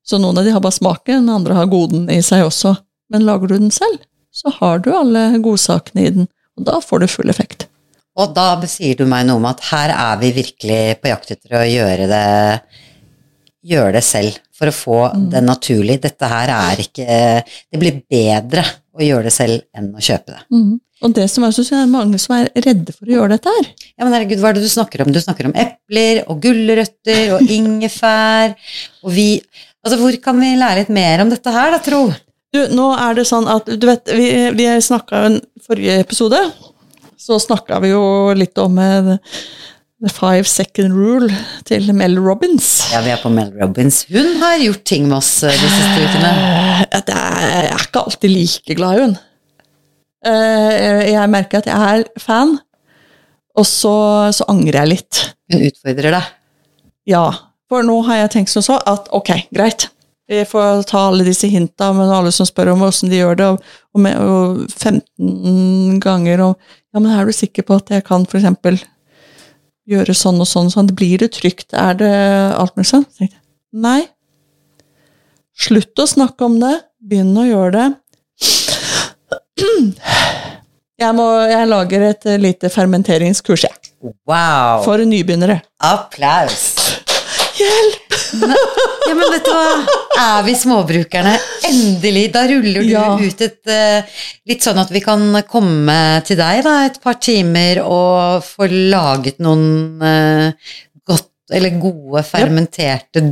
Speaker 2: Så noen av de har bare smaken, andre har goden i seg også. Men lager du den selv, så har du alle godsakene i den, og da får du full effekt.
Speaker 1: Og da sier du meg noe om at her er vi virkelig på jakt etter å gjøre det Gjøre det selv, for å få det naturlig. Dette her er ikke Det blir bedre å gjøre det selv enn å kjøpe det.
Speaker 2: Og det som er, så er mange som er redde for å gjøre dette her.
Speaker 1: Ja, men herregud, hva er det du snakker om? Du snakker om epler og gulrøtter og ingefær og vi Altså, hvor kan vi lære litt mer om dette her, da, tro?
Speaker 2: Du, nå er det sånn at, du vet, vi, vi snakka i forrige episode, så snakka vi jo litt om eh, The Five Second Rule til Mel Robbins.
Speaker 1: Ja, vi er på Mel Robbins. Hun har gjort ting med oss eh, de siste ukene.
Speaker 2: Eh, Jeg er ikke alltid like glad i hun. Jeg merker at jeg er fan, og så, så angrer jeg litt.
Speaker 1: Hun utfordrer deg.
Speaker 2: Ja, for nå har jeg tenkt som så at ok, greit. Vi får ta alle disse hinta, men alle som spør om åssen de gjør det, og, og, med, og 15 ganger og Ja, men er du sikker på at jeg kan for eksempel gjøre sånn og sånn og sånn? Blir det trygt? Er det alt mulig sånn? Så tenkte jeg, Nei. Slutt å snakke om det. Begynn å gjøre det. Jeg, må, jeg lager et eh, lite fermenteringskurs, jeg.
Speaker 1: Wow!
Speaker 2: For nybegynnere.
Speaker 1: Applaus!
Speaker 2: Hjelp!
Speaker 1: Ja, men vet du hva? Er vi småbrukerne? Endelig! Da ruller du
Speaker 2: Ja.
Speaker 1: ut et eh, Litt sånn at vi kan komme til deg da, et par timer og få laget noen uh, godt, eller gode fermenterte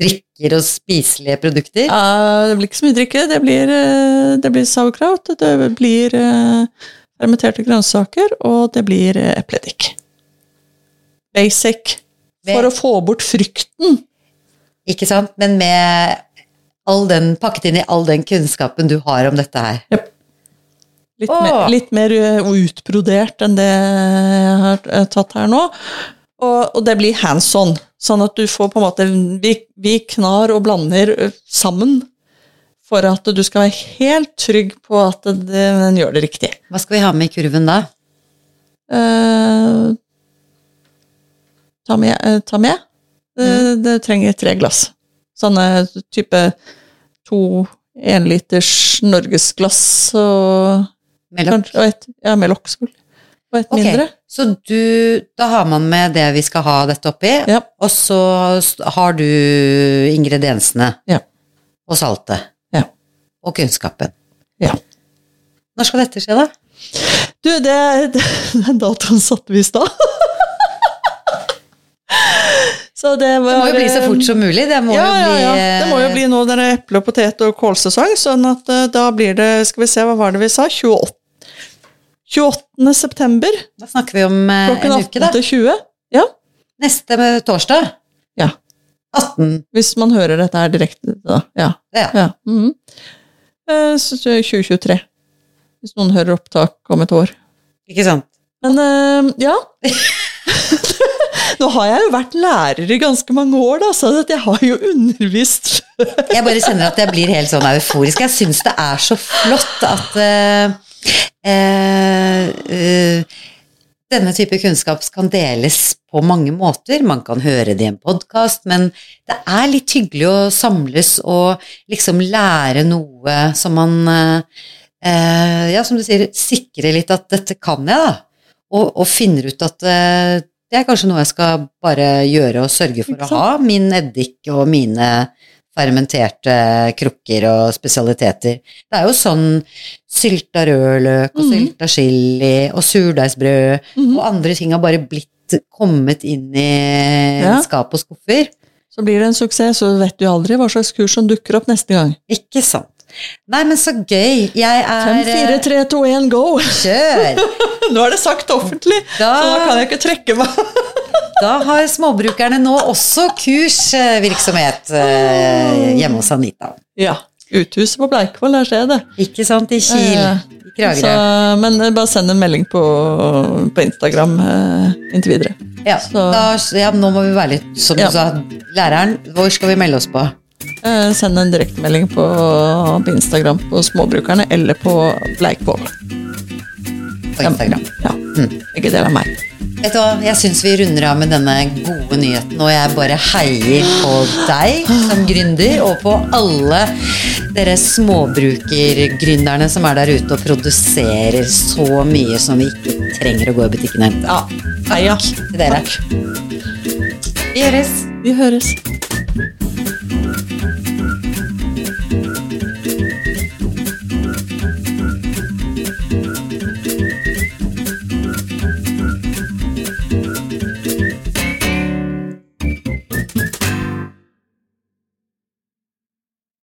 Speaker 1: drikker og spiselige produkter.
Speaker 2: Ja, det blir ikke så mye drikke. Det blir, eh, det blir sauerkraut, det blir uh, fermenterte grønnsaker, og det blir epleeddik. Basic. For å få bort frykten.
Speaker 1: Ikke sant? Men med all den, pakket inn i all den kunnskapen du har om dette her.
Speaker 2: Litt, mer, litt mer eh, utbrodert enn det jeg har tatt her nå. Og, og det blir hands on, sånn at du får på en måte Vi, vi knar og blander eh, sammen for at du skal være helt trygg på at den gjør det riktig.
Speaker 1: Hva skal vi ha med i kurven da?
Speaker 2: Eh, ta med. eh, Ta med. Det, det trenger tre glass. Sånne type to enliters norgesglass og
Speaker 1: Med
Speaker 2: og et, ja, med. Og et
Speaker 1: okay.
Speaker 2: mindre.
Speaker 1: Så du, da har man med det vi skal ha dette oppi,
Speaker 2: Ja.
Speaker 1: og så har du ingrediensene.
Speaker 2: Ja.
Speaker 1: Og saltet.
Speaker 2: Ja.
Speaker 1: Og kunnskapen.
Speaker 2: Ja.
Speaker 1: Når skal dette skje, da?
Speaker 2: Du, det, det, den datoen satte vi i stad. Så det var
Speaker 1: Det må jo bli så fort som mulig. Det må
Speaker 2: ja,
Speaker 1: jo bli
Speaker 2: ja, ja. Det må jo bli nå når det er eple- potet- og kålsesong, sånn at eh, da blir det Skal vi se, hva var det vi sa? 28. 28. september
Speaker 1: Da snakker vi om eh,
Speaker 2: klokken
Speaker 1: en uke,
Speaker 2: 18
Speaker 1: da.
Speaker 2: til 20. Ja.
Speaker 1: Neste med torsdag.
Speaker 2: Ja.
Speaker 1: 18.
Speaker 2: Hvis man hører dette her direkte, da. Ja.
Speaker 1: Ja.
Speaker 2: Eh, så så 2023. Hvis noen hører opptak om et år.
Speaker 1: Ikke sant?
Speaker 2: Men eh, ja. Nå har jeg jo vært lærer i ganske mange år, da, så jeg har jo undervist
Speaker 1: Jeg bare kjenner at jeg blir helt sånn euforisk. Jeg syns det er så flott at uh, uh, denne type kunnskap kan deles på mange måter. Man kan høre det i en podkast, men det er litt hyggelig å samles og liksom lære noe som man eh, Ja, som du sier, sikre litt at dette kan jeg, da. Og, og finner ut at eh, det er kanskje noe jeg skal bare gjøre og sørge for å ha. Min eddik og mine fermenterte krukker og spesialiteter. Det er jo sånn sylta rødløk og
Speaker 2: mm.
Speaker 1: sylta chili og surdeigsbrød
Speaker 2: Mhm.
Speaker 1: og andre ting har bare blitt kommet inn i
Speaker 2: Ja.
Speaker 1: skap og skuffer.
Speaker 2: Så blir det en suksess, så vet du aldri hva slags kurs som dukker opp neste gang.
Speaker 1: Ikke sant. Nei, men så gøy. Jeg er
Speaker 2: 5, 4, 3, 2, 1, go!
Speaker 1: Kjør!
Speaker 2: Nå er det sagt offentlig,
Speaker 1: Da-
Speaker 2: så nå kan jeg ikke trekke meg.
Speaker 1: Da har småbrukerne nå også kursvirksomhet eh, hjemme hos Anita.
Speaker 2: Ja. Uthuset på Bleikvoll, der skjer det.
Speaker 1: Ikke sant? I Kiel.
Speaker 2: Eh,
Speaker 1: I Kragerø.
Speaker 2: Så, men bare send en melding på, på Instagram eh, inntil videre.
Speaker 1: Ja,
Speaker 2: Så-
Speaker 1: da, ja, nå må vi være litt Som du
Speaker 2: Ja.
Speaker 1: sa, læreren, hvor skal vi melde oss på?
Speaker 2: Eh, send en direktemelding på, på Instagram på Småbrukerne eller på Bleikvoll.
Speaker 1: På Instagram.
Speaker 2: Ja, begge deler av meg.
Speaker 1: Vet du hva, jeg syns vi runder av med denne gode nyheten, og jeg bare heier på deg som gründer, og på alle dere småbrukergründerne som er der ute og produserer så mye som vi ikke trenger å gå i butikken og hente.
Speaker 2: Ja, Takk
Speaker 1: Til dere. Vi høres.
Speaker 2: Vi høres. thank you